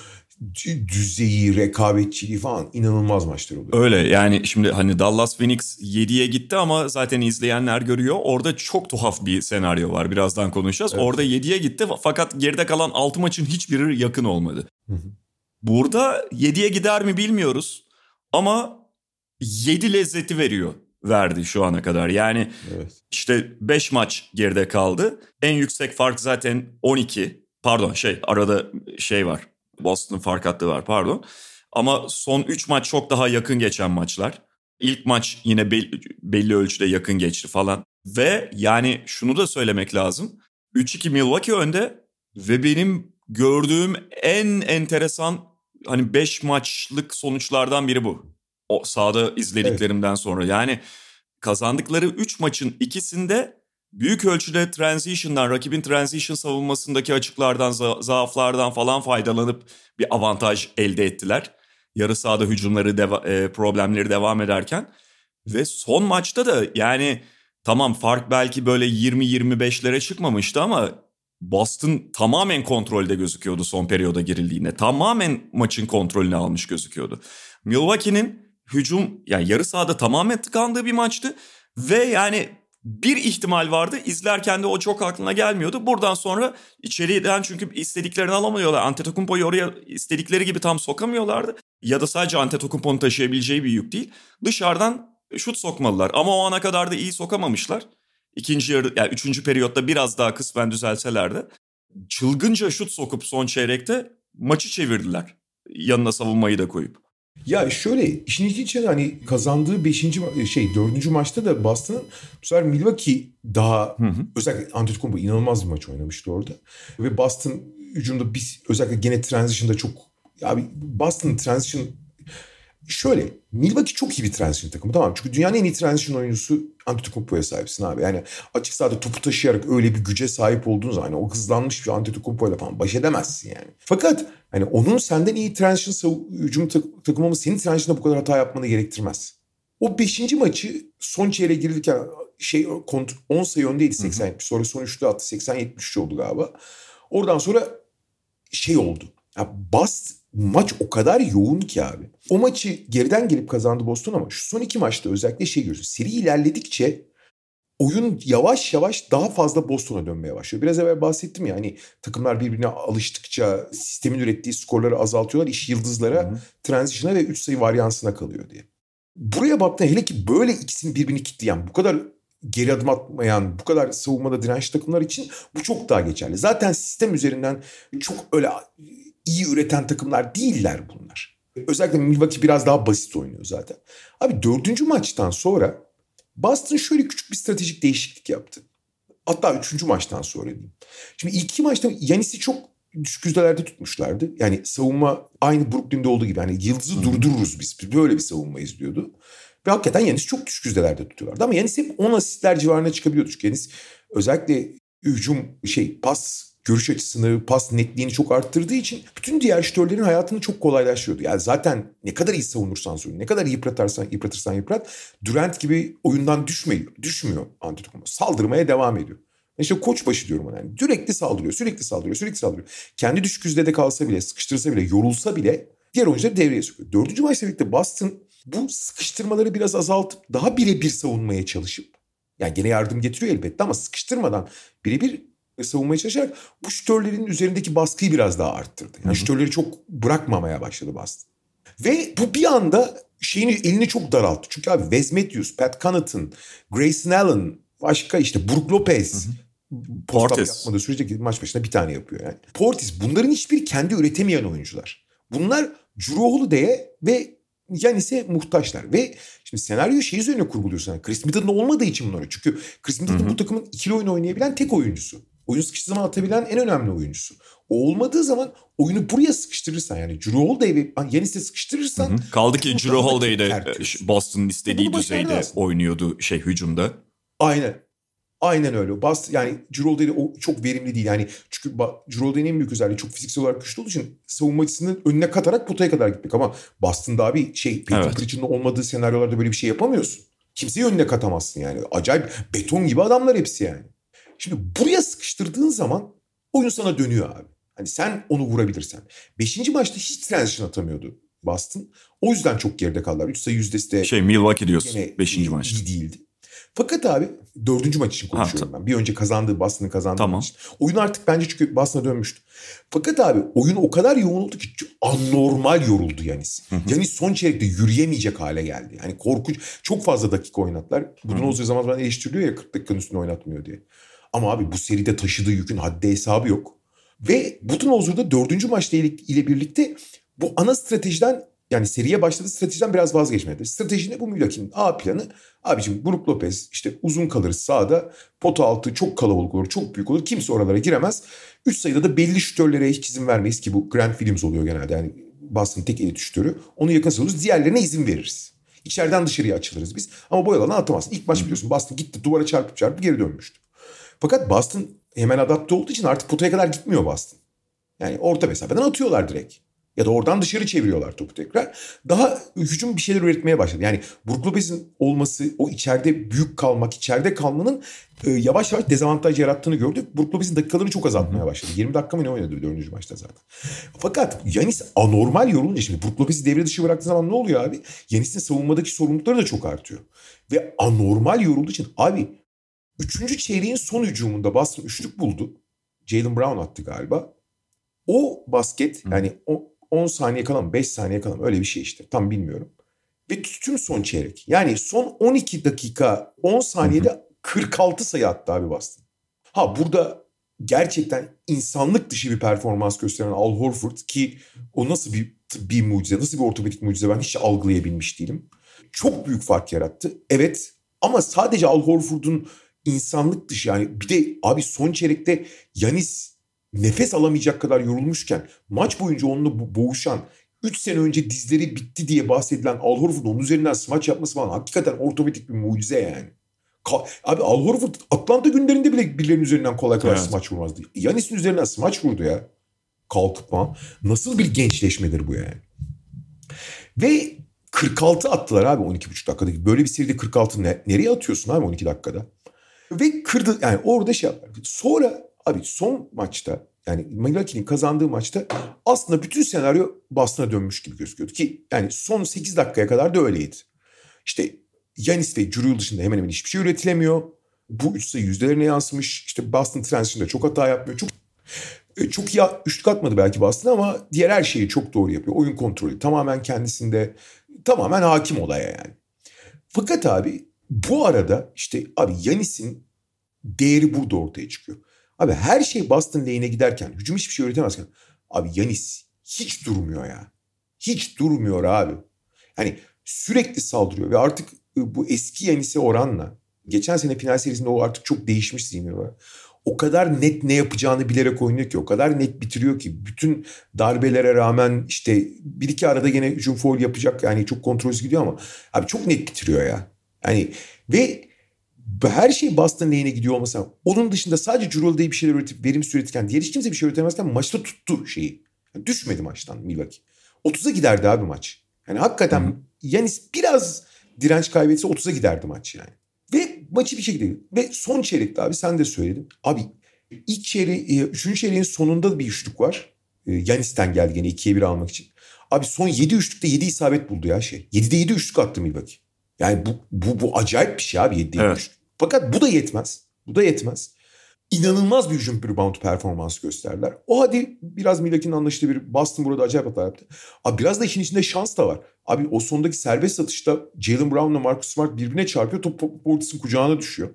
düzeyi, rekabetçiliği falan inanılmaz maçlar oluyor. Öyle yani şimdi hani Dallas Phoenix 7'ye gitti ama zaten izleyenler görüyor. Orada çok tuhaf bir senaryo var. Birazdan konuşacağız. Evet. Orada 7'ye gitti fakat geride kalan 6 maçın hiçbiri yakın olmadı. Burada 7'ye gider mi bilmiyoruz ama 7 lezzeti veriyor verdi şu ana kadar. Yani evet. işte 5 maç geride kaldı. En yüksek fark zaten 12. Pardon şey arada şey var. Boston fark hattı var pardon. Ama son 3 maç çok daha yakın geçen maçlar. İlk maç yine belli, belli ölçüde yakın geçti falan. Ve yani şunu da söylemek lazım. 3-2 Milwaukee önde ve benim gördüğüm en enteresan hani 5 maçlık sonuçlardan biri bu. O sahada izlediklerimden evet. sonra. Yani kazandıkları 3 maçın ikisinde büyük ölçüde transition'dan, rakibin transition savunmasındaki açıklardan, za- zaaflardan falan faydalanıp bir avantaj elde ettiler. Yarı sahada hücumları, deva- e, problemleri devam ederken. Ve son maçta da yani tamam fark belki böyle 20-25'lere çıkmamıştı ama Boston tamamen kontrolde gözüküyordu son periyoda girildiğinde. Tamamen maçın kontrolünü almış gözüküyordu. Milwaukee'nin hücum yani yarı sahada tamamen tıkandığı bir maçtı. Ve yani bir ihtimal vardı. İzlerken de o çok aklına gelmiyordu. Buradan sonra içeriden çünkü istediklerini alamıyorlar. Antetokounmpo'yu oraya istedikleri gibi tam sokamıyorlardı. Ya da sadece Antetokounmpo'nun taşıyabileceği bir yük değil. Dışarıdan şut sokmalılar. Ama o ana kadar da iyi sokamamışlar. İkinci yarı, yani üçüncü periyotta biraz daha kısmen düzelseler çılgınca şut sokup son çeyrekte maçı çevirdiler. Yanına savunmayı da koyup. Ya şöyle işin ilginç hani kazandığı 5. şey 4. maçta da Boston'ın bu sefer Milwaukee daha hı hı. özellikle Antetokounmpo inanılmaz bir maç oynamıştı orada. Ve Boston hücumda biz özellikle gene transition'da çok abi Boston transition şöyle Milwaukee çok iyi bir transition takımı tamam Çünkü dünyanın en iyi transition oyuncusu Antetokounmpo'ya sahipsin abi. Yani açık sahada topu taşıyarak öyle bir güce sahip olduğun zaman hani o hızlanmış bir Antetokounmpo'yla falan baş edemezsin yani. Fakat hani onun senden iyi transition hücum tak- takımı ama senin transition'da bu kadar hata yapmanı gerektirmez. O beşinci maçı son çeyreğe girirken şey 10 sayı öndeydi 80 70 sonra son üçlü attı 80 73 oldu galiba. Oradan sonra şey oldu. Ya Bast maç o kadar yoğun ki abi. O maçı geriden gelip kazandı Boston ama şu son iki maçta özellikle şey görüyoruz. Seri ilerledikçe oyun yavaş yavaş daha fazla Boston'a dönmeye başlıyor. Biraz evvel bahsettim ya hani takımlar birbirine alıştıkça sistemin ürettiği skorları azaltıyorlar. İş yıldızlara, Hı-hı. transition'a ve 3 sayı varyansına kalıyor diye. Buraya baktığında hele ki böyle ikisini birbirini kitleyen, bu kadar geri adım atmayan, bu kadar savunmada dirençli takımlar için bu çok daha geçerli. Zaten sistem üzerinden çok öyle iyi üreten takımlar değiller bunlar. Özellikle Milwaukee biraz daha basit oynuyor zaten. Abi dördüncü maçtan sonra Boston şöyle küçük bir stratejik değişiklik yaptı. Hatta üçüncü maçtan sonra diyeyim. Şimdi ilk iki maçta Yanis'i çok düşük yüzdelerde tutmuşlardı. Yani savunma aynı Brooklyn'de olduğu gibi. Yani yıldızı durdururuz biz. Böyle bir savunma izliyordu. Ve hakikaten Yanis çok düşük yüzdelerde tutuyorlardı. Ama Yanis hep 10 asistler civarına çıkabiliyordu. Çünkü Yanis özellikle hücum şey pas görüş açısını, pas netliğini çok arttırdığı için bütün diğer şütörlerin hayatını çok kolaylaştırıyordu. Yani zaten ne kadar iyi savunursan savun, ne kadar yıpratarsan yıpratırsan yıprat, Durant gibi oyundan düşmüyor, düşmüyor Antetokounmpo. Saldırmaya devam ediyor. İşte koç başı diyorum ona. Yani sürekli saldırıyor, sürekli saldırıyor, sürekli saldırıyor. Kendi düşük yüzdede kalsa bile, sıkıştırsa bile, yorulsa bile diğer oyuncuları devreye sokuyor. Dördüncü maçla birlikte Boston bu sıkıştırmaları biraz azaltıp daha birebir savunmaya çalışıp yani gene yardım getiriyor elbette ama sıkıştırmadan birebir savunmaya çalışarak bu şütörlerin üzerindeki baskıyı biraz daha arttırdı. Yani şütörleri çok bırakmamaya başladı Boston. Ve bu bir anda şeyini elini çok daralttı. Çünkü abi Wes Matthews, Pat Connaughton, Grayson Allen, başka işte Brook Lopez, Portis. yapmadığı sürece maç başına bir tane yapıyor yani. Portis bunların hiçbir kendi üretemeyen oyuncular. Bunlar Drew Holiday'e ve Yanis'e muhtaçlar. Ve şimdi senaryo şey üzerine kurguluyorsun. Yani Chris Middleton olmadığı için bunları. Çünkü Chris Middleton bu takımın ikili oyun oynayabilen tek oyuncusu. Oyun sıkıştığı zaman atabilen en önemli oyuncusu. O olmadığı zaman oyunu buraya sıkıştırırsan yani Drew Holiday ve Yanis'e sıkıştırırsan Hı. Kaldı ki Drew Holiday de tertiyorsun. Boston'ın istediği düzeyde oynuyordu şey hücumda. Aynen. Aynen öyle. Bas yani Cirolde'de o çok verimli değil. Yani çünkü Cirolde'nin en büyük özelliği çok fiziksel olarak güçlü olduğu için savunma açısını önüne katarak potaya kadar gitmek. Ama Boston'da abi şey Peyton Evet. Pritchard'ın olmadığı senaryolarda böyle bir şey yapamıyorsun. Kimseyi önüne katamazsın yani. Acayip beton gibi adamlar hepsi yani. Şimdi buraya sıkıştırdığın zaman oyun sana dönüyor abi. Hani sen onu vurabilirsen. Beşinci maçta hiç transition atamıyordu Boston. O yüzden çok geride kaldılar. Üç sayı yüzdesi de Şey Milwaukee diyorsun Gene 5. iyi, maçta. iyi değildi. Fakat abi dördüncü maç için konuşuyorum ben. Bir önce kazandığı Boston'ın kazandığı Tamam. maç. Oyun artık bence çünkü Boston'a dönmüştü. Fakat abi oyun o kadar yoğun oldu ki anormal yoruldu Yanis. Yanis son çeyrekte yürüyemeyecek hale geldi. Yani korkunç. Çok fazla dakika oynattılar. Budenholzer zaman zaman eleştiriliyor ya 40 dakikanın üstüne oynatmıyor diye. Ama abi bu seride taşıdığı yükün haddi hesabı yok. Ve Budenholzer'da dördüncü maçta ile, birlikte bu ana stratejiden yani seriye başladığı stratejiden biraz vazgeçmedi. Strateji ne bu Milwaukee'nin A planı? Abicim Brook Lopez işte uzun kalırız sağda. Pota altı çok kalabalık olur, çok büyük olur. Kimse oralara giremez. Üç sayıda da belli şütörlere hiç izin vermeyiz ki bu Grant Williams oluyor genelde. Yani Boston'ın tek elit şütörü. Onu yakın savunuruz. Diğerlerine izin veririz. İçeriden dışarıya açılırız biz. Ama bu yalanı atamazsın. İlk maç biliyorsun Boston gitti duvara çarpıp çarpıp geri dönmüştü. Fakat Boston hemen adapte olduğu için artık potaya kadar gitmiyor Boston. Yani orta mesafeden atıyorlar direkt. Ya da oradan dışarı çeviriyorlar topu tekrar. Daha hücum bir şeyler üretmeye başladı. Yani Brook Lopez'in olması, o içeride büyük kalmak, içeride kalmanın e, yavaş yavaş dezavantaj yarattığını gördük. Brook Lopez'in dakikalarını çok azaltmaya başladı. 20 dakika mı ne oynadı dördüncü maçta zaten. Fakat Yanis anormal yorulunca şimdi Brook Lopez'i devre dışı bıraktığı zaman ne oluyor abi? Yanis'in savunmadaki sorumlulukları da çok artıyor. Ve anormal yorulduğu için abi üçüncü çeyreğin son hücumunda Boston üçlük buldu. Jalen Brown attı galiba. O basket yani o 10 saniye kalan 5 saniye kalan öyle bir şey işte tam bilmiyorum. Ve tüm son çeyrek yani son 12 dakika 10 saniyede 46 sayı attı abi Boston. Ha burada gerçekten insanlık dışı bir performans gösteren Al Horford ki o nasıl bir bir mucize nasıl bir ortopedik mucize ben hiç algılayabilmiş değilim. Çok büyük fark yarattı. Evet ama sadece Al Horford'un insanlık dışı yani bir de abi son çeyrekte Yanis nefes alamayacak kadar yorulmuşken maç boyunca onunla bo- boğuşan 3 sene önce dizleri bitti diye bahsedilen Al Horford'un onun üzerinden smaç yapması falan hakikaten ortopedik bir mucize yani. Ka- Abi Al Horford Atlanta günlerinde bile birilerinin üzerinden kolay kolay Evet. smaç vurmazdı. Yanis'in üzerinden smaç vurdu ya. Kalkıp. Nasıl bir gençleşmedir bu yani? Ve 46 attılar abi 12,5 dakikada. Böyle bir seride 46 ne, nereye atıyorsun abi 12 dakikada? Ve kırdı yani orada şey yaptılar. Sonra abi son maçta yani Milwaukee'nin kazandığı maçta aslında bütün senaryo Boston'a dönmüş gibi gözüküyordu ki yani son 8 dakikaya kadar da öyleydi. İşte Yanis ve Drew dışında hemen hemen hiçbir şey üretilemiyor. Bu üç sayı yüzdelerine yansımış. İşte Boston transition'da çok hata yapmıyor. Çok e, çok iyi üçlük atmadı belki Boston ama diğer her şeyi çok doğru yapıyor. Oyun kontrolü tamamen kendisinde tamamen hakim olaya yani. Fakat abi bu arada işte abi Yanis'in değeri burada ortaya çıkıyor. Abi her şey Boston lane'e giderken hücum hiçbir şey üretemezken abi Yanis hiç durmuyor ya. Hiç durmuyor abi. Yani sürekli saldırıyor ve artık e, bu eski Yanis'e oranla geçen sene final serisinde o artık çok değişmiş zihniyeti var. O kadar net ne yapacağını bilerek oynuyor ki o kadar net bitiriyor ki bütün darbelere rağmen işte bir iki arada gene hücum foul yapacak yani çok kontrolsüz gidiyor ama abi çok net bitiriyor ya. Yani ve her şey Boston lehine gidiyor olmasa onun dışında sadece Drew Holiday bir şeyler üretip verimsiz üretirken diğer hiç kimse bir şey üretemezken maçta tuttu şeyi. Yani düşmedi maçtan Milwaukee. 30'a giderdi abi maç. Yani hakikaten Hı-hı. Yanis biraz direnç kaybetse 30'a giderdi maç yani. Ve maçı bir şekilde ve son çeyrekte abi sen de söyledin. Abi ilk çeyreği, e, üçüncü çeyreğin sonunda bir üçlük var. E, Yanis'ten geldi gene 2'ye 1 almak için. Abi son 7 üçlükte 7 isabet buldu ya şey. 7'de 7 üçlük attı Milwaukee. Yani bu, bu, bu acayip bir şey abi 7'de 7 evet. Fakat bu da yetmez. Bu da yetmez. İnanılmaz bir hücum rebound performansı gösterdiler. O hadi biraz Milwaukee'nin anlaştığı bir Boston burada acayip hata yaptı. Abi biraz da işin içinde şans da var. Abi o sondaki serbest atışta Jalen Brown'la Marcus Smart birbirine çarpıyor. Top Portis'in kucağına düşüyor.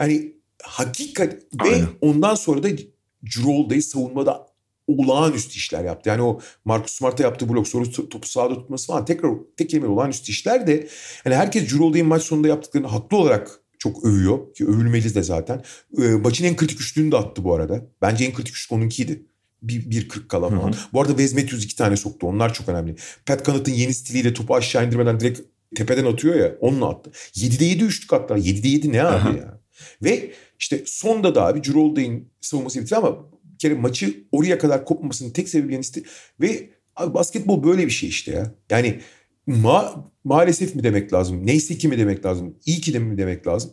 Yani hakikat ve ondan sonra da Drew savunmada olağanüstü işler yaptı. Yani o Marcus Smart'a yaptığı blok sonra topu sahada tutması falan tekrar tek kelime olağanüstü işler de yani herkes Drew maç sonunda yaptıklarını haklı olarak çok övüyor ki övülmeli de zaten. Ee, maçın en kritik üçlüğünü de attı bu arada. Bence en kritik üçlük onunkiydi. Bir, bir 40 kala falan. Hı hı. Bu arada Wes Matthews iki tane soktu. Onlar çok önemli. Pat Connaughton yeni stiliyle topu aşağı indirmeden direkt tepeden atıyor ya. Onunla attı. 7'de 7 üçlük attı. 7'de 7 ne abi ya? Ve işte sonda da abi Holiday'in savunması bitti ama kere maçı oraya kadar kopmamasının tek sebebi Yanis'ti. Ve abi basketbol böyle bir şey işte ya. Yani ma maalesef mi demek lazım? Neyse ki mi demek lazım? İyi ki de mi demek lazım?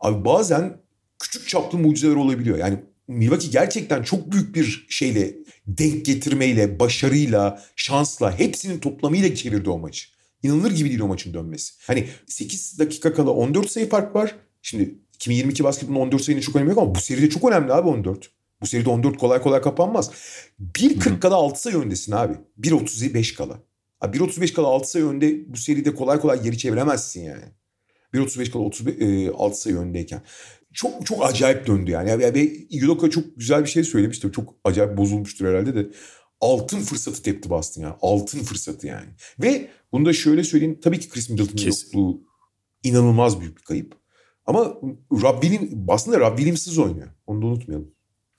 Abi bazen küçük çaplı mucizeler olabiliyor. Yani Milwaukee gerçekten çok büyük bir şeyle denk getirmeyle, başarıyla, şansla hepsinin toplamıyla çevirdi o maçı. İnanılır gibi değil o maçın dönmesi. Hani 8 dakika kala 14 sayı fark var. Şimdi 2022 basketbolun 14 sayının çok önemi yok ama bu seride çok önemli abi 14. Bu seride 14 kolay kolay kapanmaz. 1.40 kala 6 sayı öndesin abi. 1.35 kala. Abi 1.35 kala 6 sayı önde bu seride kolay kolay geri çeviremezsin yani. 1.35 kala 36 e, sayı öndeyken. Çok çok acayip döndü yani. yani ve Yudoka çok güzel bir şey söylemişti. Çok acayip bozulmuştur herhalde de. Altın fırsatı tepti Boston ya. Altın fırsatı yani. Ve bunu da şöyle söyleyeyim. Tabii ki Chris Middleton'ın yokluğu inanılmaz büyük bir kayıp. Ama Rob Williams, aslında Rob Williams'ız oynuyor. Onu da unutmayalım.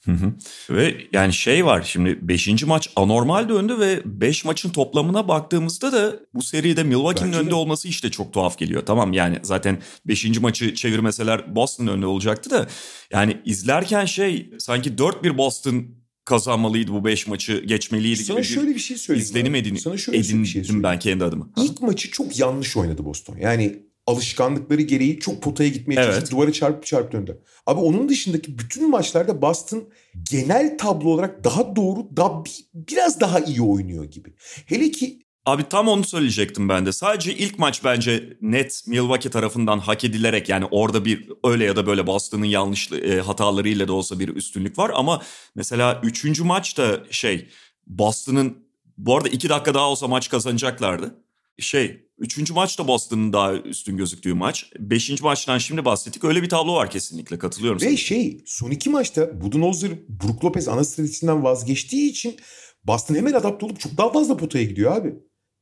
Hı hı. Ve yani şey var şimdi 5. maç anormal döndü ve 5 maçın toplamına baktığımızda da bu seride Milwaukee'nin önde olması işte çok tuhaf geliyor. Tamam yani zaten 5. maçı çevirmeseler Boston önde olacaktı da yani izlerken şey sanki 4-1 Boston kazanmalıydı bu 5 maçı geçmeliydi Sana gibi şöyle bir şey söyleyeyim. İzlenim edin, Sana şöyle edindim bir şey söyleyeyim. ben kendi adıma. İlk maçı çok yanlış oynadı Boston. Yani alışkanlıkları gereği çok potaya gitmeye çalıştı. Evet. Duvara çarpıp çarpıp döndü. Abi onun dışındaki bütün maçlarda Boston genel tablo olarak daha doğru, daha bir, biraz daha iyi oynuyor gibi. Hele ki Abi tam onu söyleyecektim ben de. Sadece ilk maç bence net Milwaukee tarafından hak edilerek yani orada bir öyle ya da böyle Boston'ın yanlış e, hatalarıyla da olsa bir üstünlük var ama mesela üçüncü maçta şey Boston'ın bu arada iki dakika daha olsa maç kazanacaklardı şey üçüncü maç da Boston'ın daha üstün gözüktüğü maç. Beşinci maçtan şimdi bahsettik. Öyle bir tablo var kesinlikle katılıyorum. Ve sana. şey son iki maçta Budenholzer, Brook Lopez ana stratejisinden vazgeçtiği için Boston hemen adapte olup çok daha fazla potaya gidiyor abi.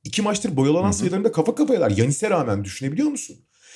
İki maçtır boyalanan sayılarında kafa kafayalar. Yanis'e rağmen düşünebiliyor musun?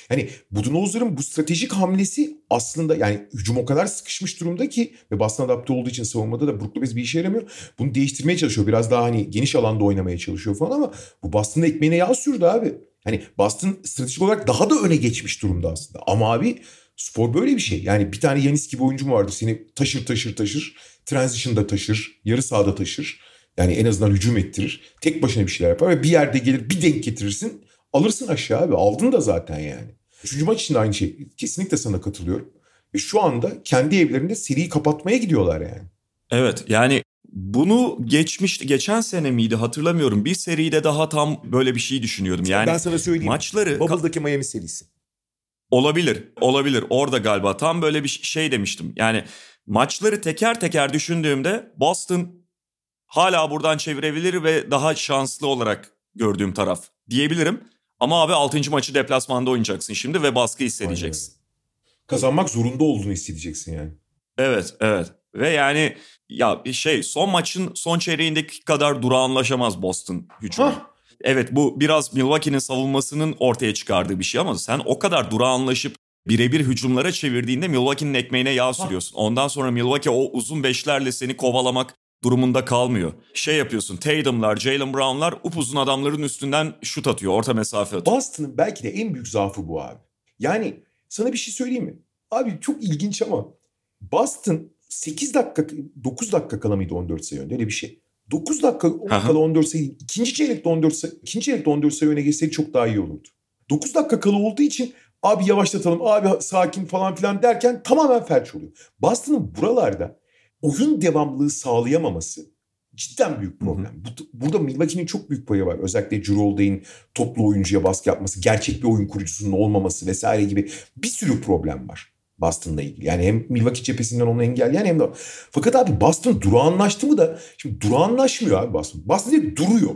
Yani Budenholzer'ın bu stratejik hamlesi aslında yani hücum o kadar sıkışmış durumda ki ve Boston adapte olduğu için savunmada da Brook Lopez bir işe yaramıyor. Bunu değiştirmeye çalışıyor. Biraz daha hani geniş alanda oynamaya çalışıyor falan ama bu Boston'da ekmeğine yağ sürdü abi. Hani Boston stratejik olarak daha da öne geçmiş durumda aslında. Ama abi spor böyle bir şey. Yani bir tane Yanis gibi oyuncu mu vardır seni taşır taşır taşır. Transition'da taşır. Yarı sahada taşır. Yani en azından hücum ettirir. Tek başına bir şeyler yapar ve bir yerde gelir bir denk getirirsin. Alırsın aşağı abi. Aldın da zaten yani. Üçüncü maç için aynı şey. Kesinlikle sana katılıyorum. Ve şu anda kendi evlerinde seriyi kapatmaya gidiyorlar yani. Evet yani bunu geçmişti geçen sene miydi hatırlamıyorum. Bir seride daha tam böyle bir şey düşünüyordum. Yani ben sana söyleyeyim. Maçları Bubble'daki Miami serisi. Olabilir. Olabilir. Orada galiba tam böyle bir şey demiştim. Yani maçları teker teker düşündüğümde Boston hala buradan çevirebilir ve daha şanslı olarak gördüğüm taraf diyebilirim. Ama abi 6. maçı deplasmanda oynayacaksın şimdi ve baskı hissedeceksin. Kazanmak zorunda olduğunu hissedeceksin yani. Evet, evet. Ve yani ya bir şey son maçın son çeyreğindeki kadar durağanlaşamaz Boston hücumu. Evet bu biraz Milwaukee'nin savunmasının ortaya çıkardığı bir şey ama sen o kadar durağanlaşıp birebir hücumlara çevirdiğinde Milwaukee'nin ekmeğine yağ sürüyorsun. Ondan sonra Milwaukee o uzun beşlerle seni kovalamak durumunda kalmıyor. Şey yapıyorsun Tatum'lar, Jalen Brown'lar upuzun adamların üstünden şut atıyor, orta mesafe atıyor. Boston'ın belki de en büyük zaafı bu abi. Yani Sana bir şey söyleyeyim mi? Abi çok ilginç ama Boston 8 dakika 9 dakika kala mıydı 14 sayı önde öyle bir şey. 9 dakika kala 14 sayı. ikinci çeyrekte 14 sayı, ikinci çeyrekte 14 sayı öne geçseydi çok daha iyi olurdu. 9 dakika kala olduğu için abi yavaşlatalım, abi sakin falan filan derken tamamen felç oluyor. Boston'ın buralarda oyun devamlılığı sağlayamaması cidden büyük problem. Bu- Burada Milwaukee'nin çok büyük payı var. Özellikle Holiday'in toplu oyuncuya baskı yapması, gerçek bir oyun kurucusunun olmaması vesaire gibi bir sürü problem var Boston'la ilgili. Yani hem Milwaukee cephesinden onu engelleyen hem de... Fakat abi Boston durağanlaştı mı da... Şimdi durağanlaşmıyor abi Boston. Boston direkt duruyor.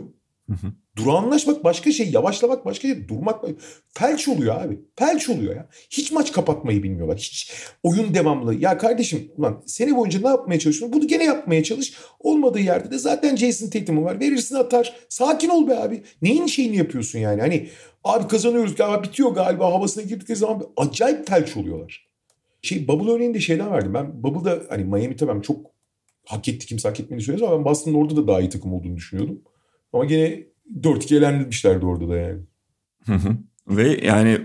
Durağanlaşmak başka şey, yavaşlamak başka şey, durmak felç oluyor abi. Felç oluyor ya. Hiç maç kapatmayı bilmiyorlar. Hiç oyun devamlı. Ya kardeşim ulan sene boyunca ne yapmaya çalışıyorsun? Bunu gene yapmaya çalış. Olmadığı yerde de zaten Jason Tatum'un var. Verirsin atar. Sakin ol be abi. Neyin şeyini yapıyorsun yani? Hani abi kazanıyoruz galiba bitiyor galiba havasına girdikleri zaman acayip felç oluyorlar. Şey Bubble örneğini de şeyden verdim. Ben Bubble'da hani Miami tamam çok hak etti kimse hak etmediğini söylüyoruz ama ben Boston'ın orada da daha iyi takım olduğunu düşünüyordum. Ama gene 4-2 elenmişlerdi orada da yani. Hı hı. Ve yani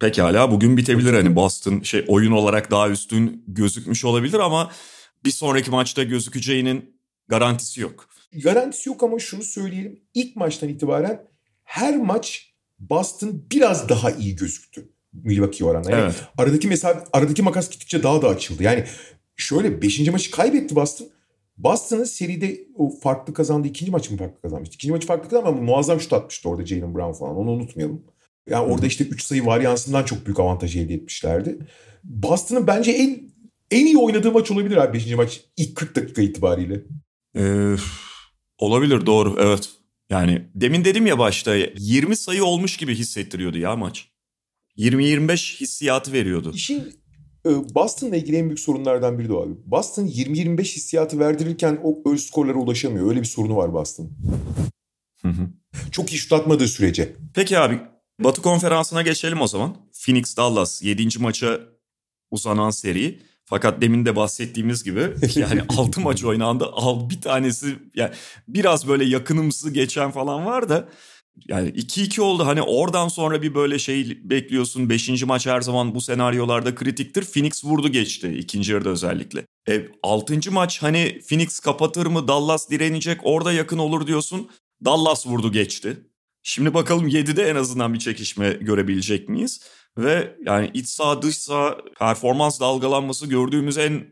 pekala bugün bitebilir hani Boston şey oyun olarak daha üstün gözükmüş olabilir ama bir sonraki maçta gözükeceğinin garantisi yok. Garantisi yok ama şunu söyleyelim. İlk maçtan itibaren her maç Boston biraz daha iyi gözüktü. Milwaukee oranla. Yani Evet. aradaki mesafe, aradaki makas gittikçe daha da açıldı. Yani şöyle 5. maçı kaybetti Boston. Boston'ın seride o farklı kazandı. ikinci maçı mı farklı kazanmıştı? İkinci maçı farklı kazandı ama muazzam şut atmıştı orada Jalen Brown falan. Onu unutmayalım. Yani orada işte 3 sayı varyansından çok büyük avantaj elde etmişlerdi. Boston'ın bence en en iyi oynadığı maç olabilir abi 5. maç ilk 40 dakika itibariyle. Ee, olabilir doğru evet. Yani demin dedim ya başta 20 sayı olmuş gibi hissettiriyordu ya maç. 20-25 hissiyatı veriyordu. İşin Boston'la ilgili en büyük sorunlardan biri de o abi. Boston 20-25 hissiyatı verdirirken o öyle skorlara ulaşamıyor. Öyle bir sorunu var Boston. Hı hı. Çok iyi şut atmadığı sürece. Peki abi Batı konferansına geçelim o zaman. Phoenix Dallas 7. maça uzanan seri. Fakat demin de bahsettiğimiz gibi yani 6 maç oynandı. Al bir tanesi yani biraz böyle yakınımsı geçen falan var da yani 2-2 oldu. Hani oradan sonra bir böyle şey bekliyorsun. 5. maç her zaman bu senaryolarda kritiktir. Phoenix vurdu geçti ikinci yarıda özellikle. E, 6. maç hani Phoenix kapatır mı? Dallas direnecek. Orada yakın olur diyorsun. Dallas vurdu geçti. Şimdi bakalım 7'de en azından bir çekişme görebilecek miyiz? Ve yani iç saha dış saha performans dalgalanması gördüğümüz en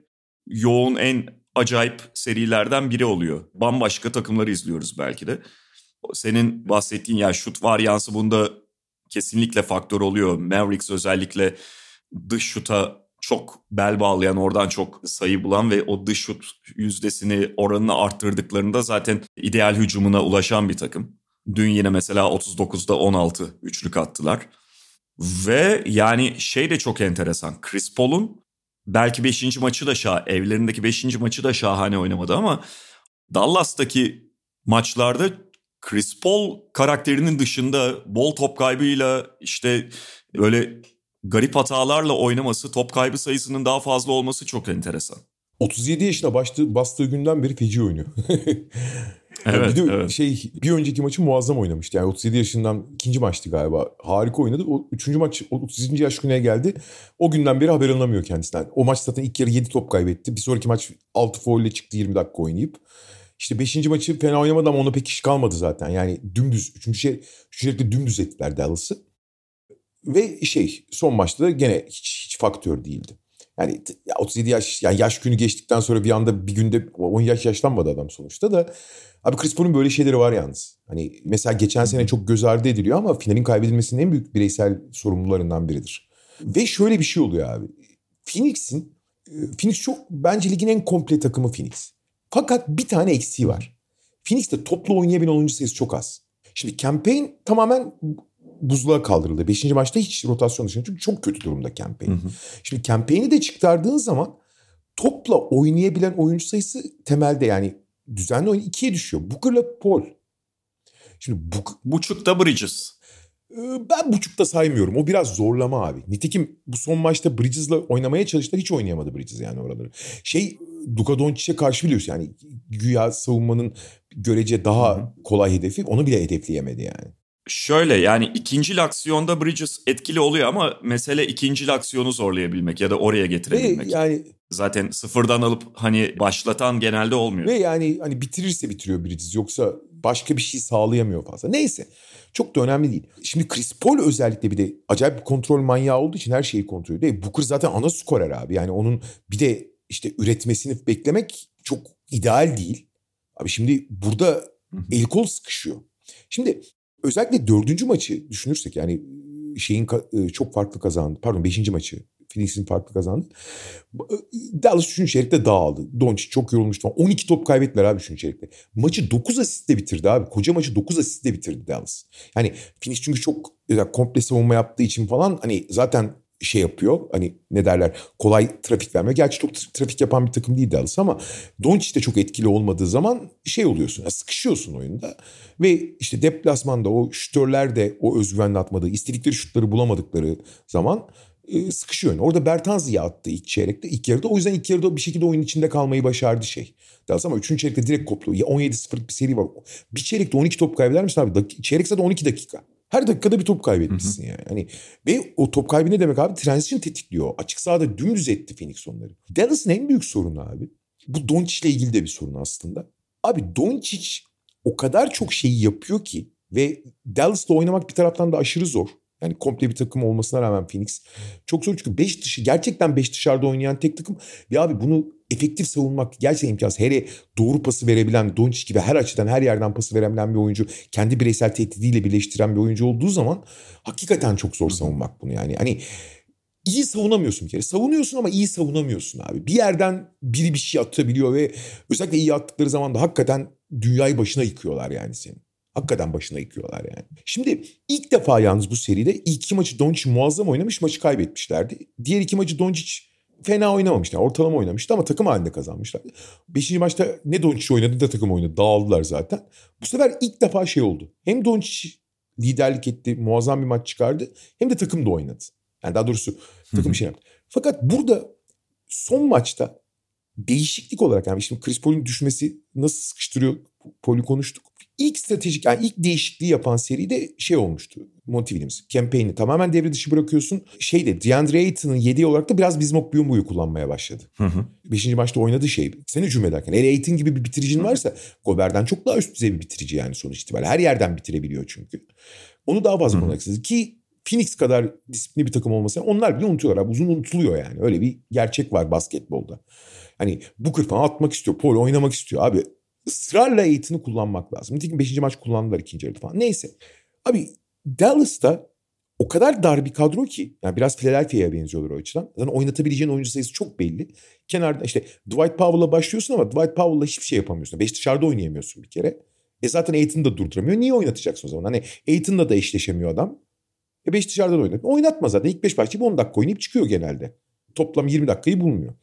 yoğun, en acayip serilerden biri oluyor. Bambaşka takımları izliyoruz belki de. Senin bahsettiğin ya şut varyansı bunda kesinlikle faktör oluyor. Mavericks özellikle dış şuta çok bel bağlayan, oradan çok sayı bulan ve o dış şut yüzdesini, oranını arttırdıklarında zaten ideal hücumuna ulaşan bir takım. Dün yine mesela 39'da 16 üçlük attılar. Ve yani şey de çok enteresan. Chris Paul'un belki 5. maçı da şah, evlerindeki 5. maçı da şahane oynamadı ama Dallas'taki maçlarda Chris Paul karakterinin dışında bol top kaybıyla işte böyle garip hatalarla oynaması, top kaybı sayısının daha fazla olması çok enteresan. 37 yaşına başladığı, bastığı günden beri feci oynuyor. Evet, bir de evet. şey bir önceki maçı muazzam oynamıştı. Yani 37 yaşından ikinci maçtı galiba. Harika oynadı. O üçüncü maç o 37. yaş gününe geldi. O günden beri haber alınamıyor kendisinden. O maç zaten ilk yarı 7 top kaybetti. Bir sonraki maç 6 foul ile çıktı 20 dakika oynayıp. İşte 5. maçı fena oynamadı ama ona pek iş kalmadı zaten. Yani dümdüz. Üçüncü şey, üçüncü dümdüz ettiler Dallas'ı. Ve şey son maçta da gene hiç, hiç faktör değildi. Yani t- ya 37 yaş yani yaş günü geçtikten sonra bir anda bir günde 10 yaş yaşlanmadı adam sonuçta da. Abi Chris Paul'un böyle şeyleri var yalnız. Hani mesela geçen sene çok göz ardı ediliyor ama finalin kaybedilmesinin en büyük bireysel sorumlularından biridir. Ve şöyle bir şey oluyor abi. Phoenix'in e, Phoenix çok bence ligin en komple takımı Phoenix. Fakat bir tane eksiği var. Phoenix'te toplu oynayabilen oyuncu sayısı çok az. Şimdi campaign tamamen buzluğa kaldırıldı. Beşinci maçta hiç rotasyon dışında çünkü çok kötü durumda campaign. Hı hı. Şimdi campaign'i de çıkardığın zaman topla oynayabilen oyuncu sayısı temelde yani düzenli oyun ikiye düşüyor. Booker'la Paul. Şimdi Book, Buçukta Bridges. E, ben buçukta saymıyorum. O biraz zorlama abi. Nitekim bu son maçta Bridges'la oynamaya çalıştılar. Hiç oynayamadı Bridges yani oraları. Şey Luka Doncic'e karşı biliyorsun yani güya savunmanın görece daha kolay hedefi onu bile hedefleyemedi yani. Şöyle yani ikinci aksiyonda Bridges etkili oluyor ama mesele ikinci aksiyonu zorlayabilmek ya da oraya getirebilmek. Ve yani Zaten sıfırdan alıp hani başlatan genelde olmuyor. ve yani hani bitirirse bitiriyor Bridges yoksa başka bir şey sağlayamıyor fazla. Neyse çok da önemli değil. Şimdi Chris Paul özellikle bir de acayip bir kontrol manyağı olduğu için her şeyi kontrol ediyor. E, Booker zaten ana skorer abi. Yani onun bir de işte üretmesini beklemek çok ideal değil. Abi şimdi burada el kol sıkışıyor. Şimdi özellikle dördüncü maçı düşünürsek yani şeyin e, çok farklı kazandı. Pardon beşinci maçı. Phoenix'in farklı kazandı. Dallas üçüncü çeyrekte dağıldı. Doncic çok yorulmuştu falan. 12 top kaybettiler abi üçüncü çeyrekte. Maçı 9 asistle bitirdi abi. Koca maçı 9 asistle bitirdi Dallas. Yani Phoenix çünkü çok e, komple savunma yaptığı için falan hani zaten şey yapıyor. Hani ne derler kolay trafik vermiyor. Gerçi çok tra- trafik yapan bir takım değil Dallas ama Doncic de çok etkili olmadığı zaman şey oluyorsun. ya, sıkışıyorsun oyunda. Ve işte deplasmanda o şütörler de o özgüvenle atmadığı, istedikleri şutları bulamadıkları zaman e, sıkışıyor. oyun. Orada Bertanzi'ye attı ilk çeyrekte, ilk yarıda. O yüzden ilk yarıda bir şekilde oyun içinde kalmayı başardı şey. Dallas ama üçüncü çeyrekte direkt koptu. Ya 17-0'lık bir seri var. Bir çeyrekte 12 top kaybeder misin abi? Çeyrek zaten 12 dakika. Her dakikada bir top kaybetmişsin yani. Hani ve o top kaybı ne demek abi? Transition tetikliyor. Açık sahada dümdüz etti Phoenix onları. Dallas'ın en büyük sorunu abi. Bu Doncic ile ilgili de bir sorun aslında. Abi Doncic o kadar çok şeyi yapıyor ki ve Dallas'la oynamak bir taraftan da aşırı zor. Yani komple bir takım olmasına rağmen Phoenix çok zor çünkü 5 dışı gerçekten 5 dışarıda oynayan tek takım. Ve abi bunu efektif savunmak gerçekten imkansız. Hele doğru pası verebilen Doncic gibi her açıdan her yerden pası verebilen bir oyuncu kendi bireysel tehdidiyle birleştiren bir oyuncu olduğu zaman hakikaten çok zor savunmak bunu yani. Hani iyi savunamıyorsun bir kere. Savunuyorsun ama iyi savunamıyorsun abi. Bir yerden biri bir şey atabiliyor ve özellikle iyi attıkları zaman da hakikaten dünyayı başına yıkıyorlar yani senin. Hakikaten başına yıkıyorlar yani. Şimdi ilk defa yalnız bu seride ilk iki maçı Doncic muazzam oynamış maçı kaybetmişlerdi. Diğer iki maçı Doncic fena oynamamışlar. Ortalama oynamıştı ama takım halinde kazanmışlardı. Beşinci maçta ne Doncic oynadı de takım oynadı. Dağıldılar zaten. Bu sefer ilk defa şey oldu. Hem Doncic liderlik etti, muazzam bir maç çıkardı. Hem de takım da oynadı. Yani daha doğrusu takım şey yaptı. Fakat burada son maçta değişiklik olarak yani şimdi Chris Paul'un düşmesi nasıl sıkıştırıyor Paul'ü konuştuk. İlk stratejik yani ilk değişikliği yapan seride şey olmuştu. Monty Williams. Campaign'i tamamen devre dışı bırakıyorsun. Şeyde DeAndre Ayton'un yediği olarak da biraz Bismok Biyombo'yu kullanmaya başladı. Hı hı. Beşinci maçta oynadığı şey. Sen hücum ederken. Eğer Ayton gibi bir bitiricin varsa Gober'den çok daha üst düzey bir bitirici yani sonuç itibariyle. Her yerden bitirebiliyor çünkü. Onu daha fazla kullanarak istedi. Ki Phoenix kadar disiplinli bir takım olmasa onlar bile unutuyorlar. Abi. Uzun unutuluyor yani. Öyle bir gerçek var basketbolda. Hani Booker falan atmak istiyor. Paul oynamak istiyor. Abi ısrarla Aiton'u kullanmak lazım. Nitekim 5. maç kullandılar ikinci yarıda falan. Neyse. Abi Dallas'ta o kadar dar bir kadro ki yani biraz Philadelphia'ya benziyorlar o açıdan. Zaten oynatabileceğin oyuncu sayısı çok belli. Kenarda işte Dwight Powell'la başlıyorsun ama Dwight Powell'la hiçbir şey yapamıyorsun. Beş dışarıda oynayamıyorsun bir kere. E zaten Aiton'u da durduramıyor. Niye oynatacaksın o zaman? Hani Aiton'la da eşleşemiyor adam. E beş dışarıda da oynatmıyor. Oynatma zaten. İlk beş başlayıp 10 dakika oynayıp çıkıyor genelde. Toplam 20 dakikayı bulmuyor.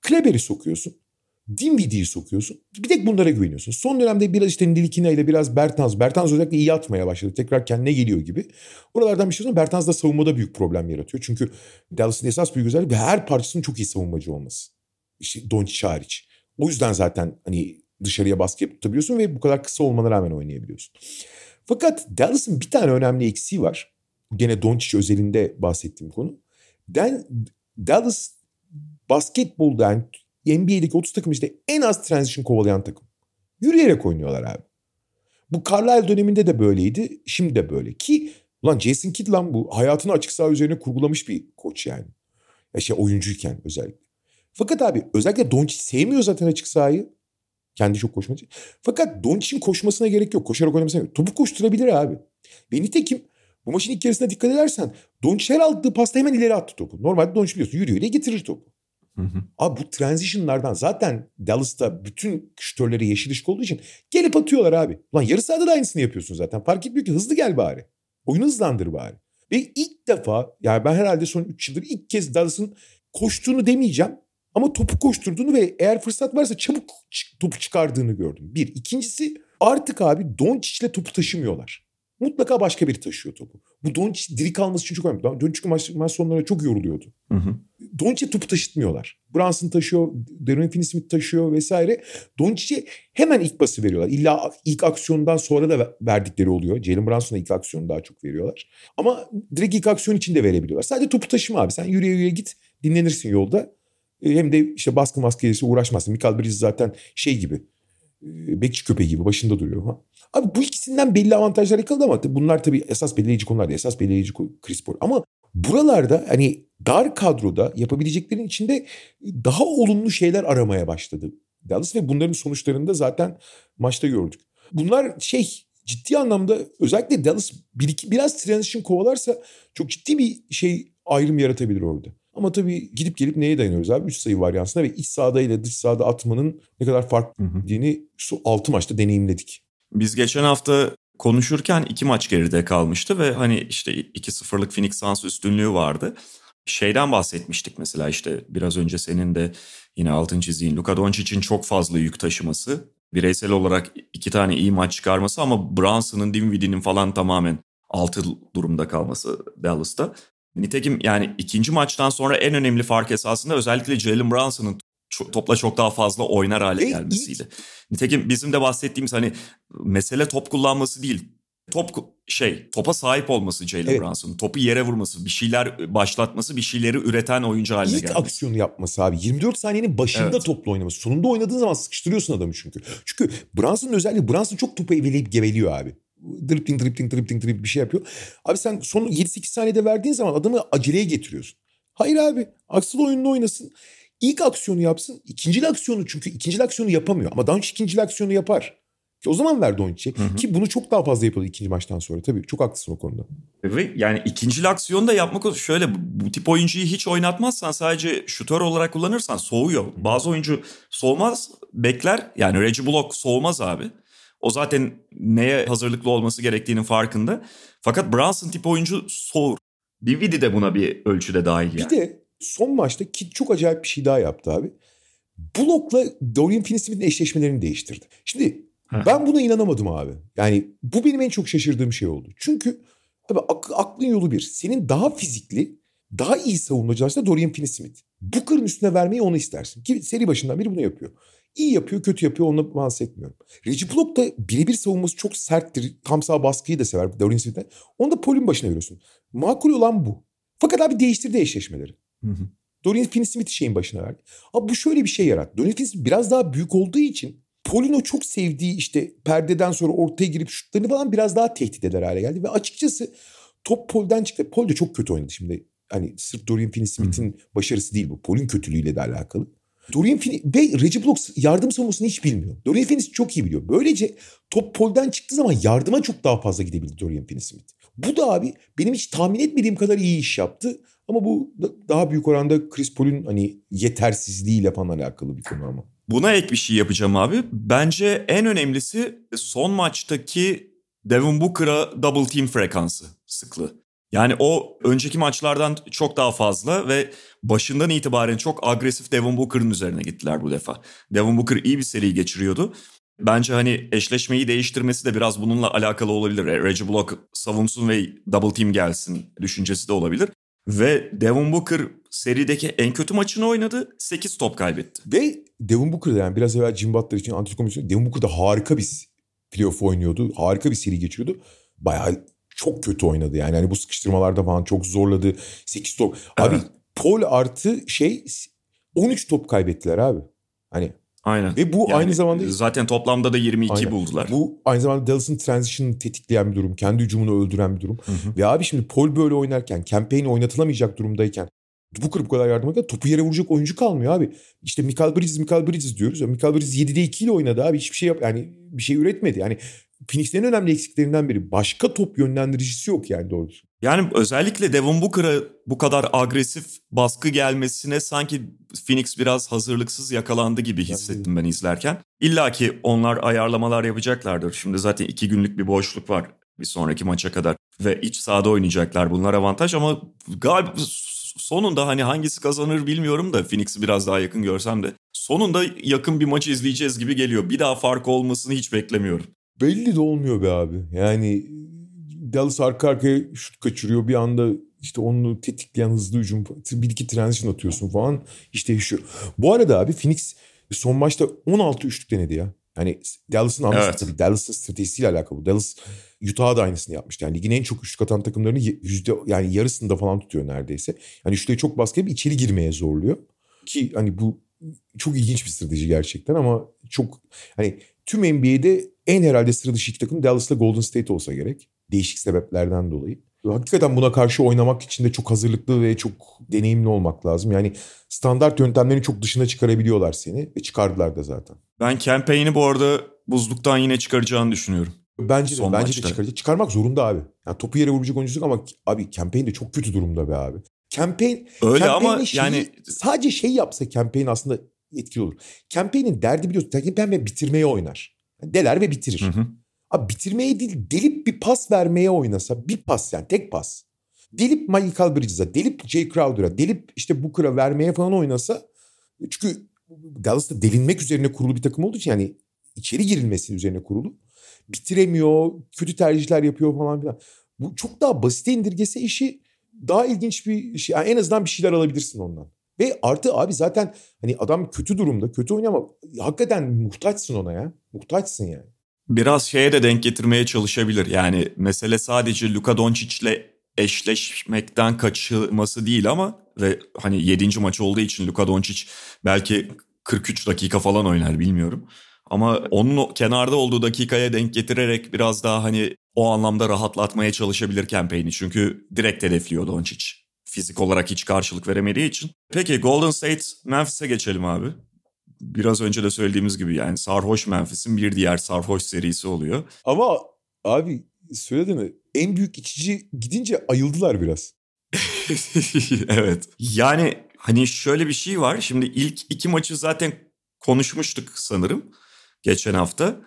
Kleber'i sokuyorsun. Dinwiddie'yi sokuyorsun. Bir tek bunlara güveniyorsun. Son dönemde biraz işte Nilikina ile biraz Bertans. Bertans özellikle iyi atmaya başladı. Tekrar kendine geliyor gibi. Oralardan bir şey söyleyeyim. Bertans da savunmada büyük problem yaratıyor. Çünkü Dallas'ın esas büyük özelliği her parçasının çok iyi savunmacı olması. İşte Doncic hariç. O yüzden zaten hani dışarıya baskı tutabiliyorsun ve bu kadar kısa olmana rağmen oynayabiliyorsun. Fakat Dallas'ın bir tane önemli eksiği var. Gene Doncic özelinde bahsettiğim konu. Dallas basketbolda yani NBA'deki 30 takım işte en az transition kovalayan takım. Yürüyerek oynuyorlar abi. Bu Carlisle döneminde de böyleydi. Şimdi de böyle. Ki ulan Jason Kidd lan bu. Hayatını açık saha üzerine kurgulamış bir koç yani. Ya şey oyuncuyken özellikle. Fakat abi özellikle Doncic sevmiyor zaten açık sahayı. Kendi çok koşmacı. Fakat Doncic'in koşmasına gerek yok. Koşarak oynamasına gerek yok. Topu koşturabilir abi. Ve nitekim bu maçın ilk yarısına dikkat edersen Doncic her aldığı pasta hemen ileri attı topu. Normalde Doncic biliyorsun yürüyor ile getirir topu. Hı hı. Abi bu transition'lardan zaten Dallas'ta bütün şütörleri yeşil ışık olduğu için gelip atıyorlar abi. Ulan yarı sahada da aynısını yapıyorsun zaten. Fark etmiyor ki hızlı gel bari. Oyunu hızlandır bari. Ve ilk defa yani ben herhalde son 3 yıldır ilk kez Dallas'ın koştuğunu demeyeceğim. Ama topu koşturduğunu ve eğer fırsat varsa çabuk topu çıkardığını gördüm. Bir. İkincisi artık abi Doncic'le topu taşımıyorlar. Mutlaka başka biri taşıyor topu. Bu Doncic diri kalması için çok önemli. Doncic maç, maç sonları çok yoruluyordu. Doncic'e topu taşıtmıyorlar. Brunson taşıyor, Deron Finney-Smith taşıyor vesaire. Doncic'e hemen ilk bası veriyorlar. İlla ilk aksiyondan sonra da verdikleri oluyor. Jalen Brunson'a ilk aksiyonu daha çok veriyorlar. Ama direkt ilk aksiyon için de verebiliyorlar. Sadece topu taşıma abi. Sen yürüye yürüye git dinlenirsin yolda. E, hem de işte baskı maskeyesi uğraşmazsın. Michael Bridges zaten şey gibi e, bekçi köpeği gibi başında duruyor. Ha. Abi bu ikisinden belli avantajlar yakaladı ama bunlar tabii esas belirleyici konular değil. Esas belirleyici Chris Paul. Ama buralarda hani dar kadroda yapabileceklerin içinde daha olumlu şeyler aramaya başladı Dallas ve bunların sonuçlarını da zaten maçta gördük. Bunlar şey ciddi anlamda özellikle Dallas bir iki, biraz transition kovalarsa çok ciddi bir şey ayrım yaratabilir orada. Ama tabii gidip gelip neye dayanıyoruz abi? 3 sayı varyansına ve iç sahada ile dış sahada atmanın ne kadar farklı olduğunu şu 6 maçta deneyimledik. Biz geçen hafta konuşurken iki maç geride kalmıştı ve hani işte 2-0'lık Phoenix Suns üstünlüğü vardı. Şeyden bahsetmiştik mesela işte biraz önce senin de yine altın çizdiğin Luka Doncic'in çok fazla yük taşıması. Bireysel olarak iki tane iyi maç çıkarması ama Brunson'ın, Dinwiddie'nin falan tamamen altı durumda kalması Dallas'ta. Nitekim yani ikinci maçtan sonra en önemli fark esasında özellikle Jalen Brunson'ın topla çok daha fazla oynar hale gelmesiydi. Nitekim bizim de bahsettiğimiz hani mesele top kullanması değil. Top şey topa sahip olması Jalen evet. Brunson. Topu yere vurması, bir şeyler başlatması, bir şeyleri üreten oyuncu haline İlk gelmesi. aksiyonu yapması abi. 24 saniyenin başında evet. topla oynaması. Sonunda oynadığın zaman sıkıştırıyorsun adamı çünkü. Çünkü Brunson'un özelliği Brunson çok topu eveleyip geveliyor abi. Dripling dripling dripling dripling bir şey yapıyor. Abi sen son 7-8 saniyede verdiğin zaman adamı aceleye getiriyorsun. Hayır abi. Aksıl oyununu oynasın. İlk aksiyonu yapsın. ikinci aksiyonu çünkü ikinci aksiyonu yapamıyor. Ama Doncic ikinci aksiyonu yapar. Ki o zaman verdi Doncic'e. Ki bunu çok daha fazla yapıldı ikinci maçtan sonra. Tabii çok haklısın o konuda. Ve yani ikinci aksiyonu da yapmak şöyle bu tip oyuncuyu hiç oynatmazsan sadece şutör olarak kullanırsan soğuyor. Bazı oyuncu soğumaz bekler. Yani Reggie Block soğumaz abi. O zaten neye hazırlıklı olması gerektiğinin farkında. Fakat Brunson tip oyuncu soğur. Dividi de buna bir ölçüde dahil yani. Bir de son maçta Kid çok acayip bir şey daha yaptı abi. Block'la Dorian Finney-Smith'in eşleşmelerini değiştirdi. Şimdi ben buna inanamadım abi. Yani bu benim en çok şaşırdığım şey oldu. Çünkü abi ak- aklın yolu bir. Senin daha fizikli, daha iyi savunmacı aslında Dorian Finney-Smith. Booker'ın üstüne vermeyi onu istersin. Ki seri başından beri bunu yapıyor. İyi yapıyor, kötü yapıyor onu bahsetmiyorum. Reggie Block da birebir savunması çok serttir. Tam sağ baskıyı da sever Dorian Smith'ten. Onu da Paul'ün başına veriyorsun. Makul olan bu. Fakat abi değiştirdi eşleşmeleri. Hı hı. Dorian Finney-Smith'i şeyin başına verdi. Abi bu şöyle bir şey yarattı. Dorian Finney-Smith biraz daha büyük olduğu için Paul'un o çok sevdiği işte perdeden sonra ortaya girip şutlarını falan biraz daha tehdit eder hale geldi. Ve açıkçası top Paul'den çıktı. Paul de çok kötü oynadı şimdi. Hani sırf Dorian Finney-Smith'in başarısı değil bu. Paul'un kötülüğüyle de alakalı. Dorian Finney ve Reggie Block yardım savunmasını hiç bilmiyor. Dorian Finney çok iyi biliyor. Böylece top Paul'den çıktığı zaman yardıma çok daha fazla gidebildi Dorian Finney-Smith. Bu da abi benim hiç tahmin etmediğim kadar iyi iş yaptı. Ama bu daha büyük oranda Chris Paul'un hani yetersizliğiyle falan alakalı bir konu ama. Buna ek bir şey yapacağım abi. Bence en önemlisi son maçtaki Devin Booker'a double team frekansı sıklığı. Yani o önceki maçlardan çok daha fazla ve başından itibaren çok agresif Devin Booker'ın üzerine gittiler bu defa. Devin Booker iyi bir seri geçiriyordu. Bence hani eşleşmeyi değiştirmesi de biraz bununla alakalı olabilir. Reggie Block savunsun ve double team gelsin düşüncesi de olabilir. Ve Devin Booker serideki en kötü maçını oynadı. 8 top kaybetti. Ve Devin Booker yani biraz evvel Jim Butler için Antetokounmpo için Devin Booker da harika bir playoff oynuyordu. Harika bir seri geçiriyordu. Bayağı çok kötü oynadı yani. Hani bu sıkıştırmalarda falan çok zorladı. 8 top. Abi evet. Paul artı şey 13 top kaybettiler abi. Hani Aynen. Ve bu yani aynı zamanda... Zaten toplamda da 22 aynen. buldular. Bu aynı zamanda Dallas'ın transition'ını tetikleyen bir durum. Kendi hücumunu öldüren bir durum. Hı hı. Ve abi şimdi Paul böyle oynarken, campaign oynatılamayacak durumdayken bu bu kadar yardım eder. Topu yere vuracak oyuncu kalmıyor abi. İşte Michael Bridges, Michael Bridges diyoruz. Michael Bridges 7'de 2 ile oynadı abi. Hiçbir şey yap yani bir şey üretmedi. Yani Phoenix'lerin önemli eksiklerinden biri. Başka top yönlendiricisi yok yani doğrusu. Yani özellikle Devon Booker'a bu kadar agresif baskı gelmesine sanki Phoenix biraz hazırlıksız yakalandı gibi hissettim ben izlerken. İlla ki onlar ayarlamalar yapacaklardır. Şimdi zaten iki günlük bir boşluk var bir sonraki maça kadar. Ve iç sahada oynayacaklar bunlar avantaj ama galiba sonunda hani hangisi kazanır bilmiyorum da Phoenix'i biraz daha yakın görsem de sonunda yakın bir maç izleyeceğiz gibi geliyor. Bir daha fark olmasını hiç beklemiyorum. Belli de olmuyor be abi. Yani Dallas arka arkaya şut kaçırıyor. Bir anda işte onu tetikleyen hızlı hücum bir iki transition atıyorsun falan. İşte değişiyor. Bu arada abi Phoenix son maçta 16 üçlük denedi ya. Yani Dallas'ın anlısı Evet. tabii. Dallas'ın stratejisiyle alakalı. bu. Dallas Utah'a da aynısını yapmıştı. Yani ligin en çok üçlük atan takımlarını yüzde yani yarısında falan tutuyor neredeyse. Yani üçlüğe çok baskı yapıp içeri girmeye zorluyor. Ki hani bu çok ilginç bir strateji gerçekten ama çok hani tüm NBA'de en herhalde sıra dışı iki takım Dallas'la Golden State olsa gerek. Değişik sebeplerden dolayı. Hakikaten buna karşı oynamak için de çok hazırlıklı ve çok deneyimli olmak lazım. Yani standart yöntemlerin çok dışına çıkarabiliyorlar seni ve çıkardılar da zaten. Ben campaign'i bu arada buzluktan yine çıkaracağını düşünüyorum. Bence de, Son bence maçta. de çıkaracak. Çıkarmak zorunda abi. Yani topu yere vuracak oyunculuk ama abi campaign de çok kötü durumda be abi. Campaign, Öyle campaign'in ama şeyi- yani sadece şey yapsa campaign aslında etkili olur. Campaign'in derdi biliyorsun. Campaign bitirmeye oynar. Yani deler ve bitirir. Hı hı. Abi bitirmeye değil delip bir pas vermeye oynasa bir pas yani tek pas. Delip Michael Bridges'a, delip Jay Crowder'a, delip işte Booker'a vermeye falan oynasa. Çünkü Dallas'ta delinmek üzerine kurulu bir takım olduğu için yani içeri girilmesi üzerine kurulu. Bitiremiyor, kötü tercihler yapıyor falan filan. Bu çok daha basite indirgese işi daha ilginç bir şey. Yani en azından bir şeyler alabilirsin ondan. Ve artı abi zaten hani adam kötü durumda, kötü oynuyor ama hakikaten muhtaçsın ona ya. Muhtaçsın yani. biraz şeye de denk getirmeye çalışabilir. Yani mesele sadece Luka Doncic'le eşleşmekten kaçılması değil ama ve hani 7. maç olduğu için Luka Doncic belki 43 dakika falan oynar bilmiyorum. Ama onun kenarda olduğu dakikaya denk getirerek biraz daha hani o anlamda rahatlatmaya çalışabilir campaign'i. Çünkü direkt hedefliyor Doncic. Fizik olarak hiç karşılık veremediği için. Peki Golden State Memphis'e geçelim abi. Biraz önce de söylediğimiz gibi yani sarhoş Memphis'in bir diğer sarhoş serisi oluyor. Ama abi söylediğini en büyük içici gidince ayıldılar biraz. evet. Yani hani şöyle bir şey var. Şimdi ilk iki maçı zaten konuşmuştuk sanırım geçen hafta.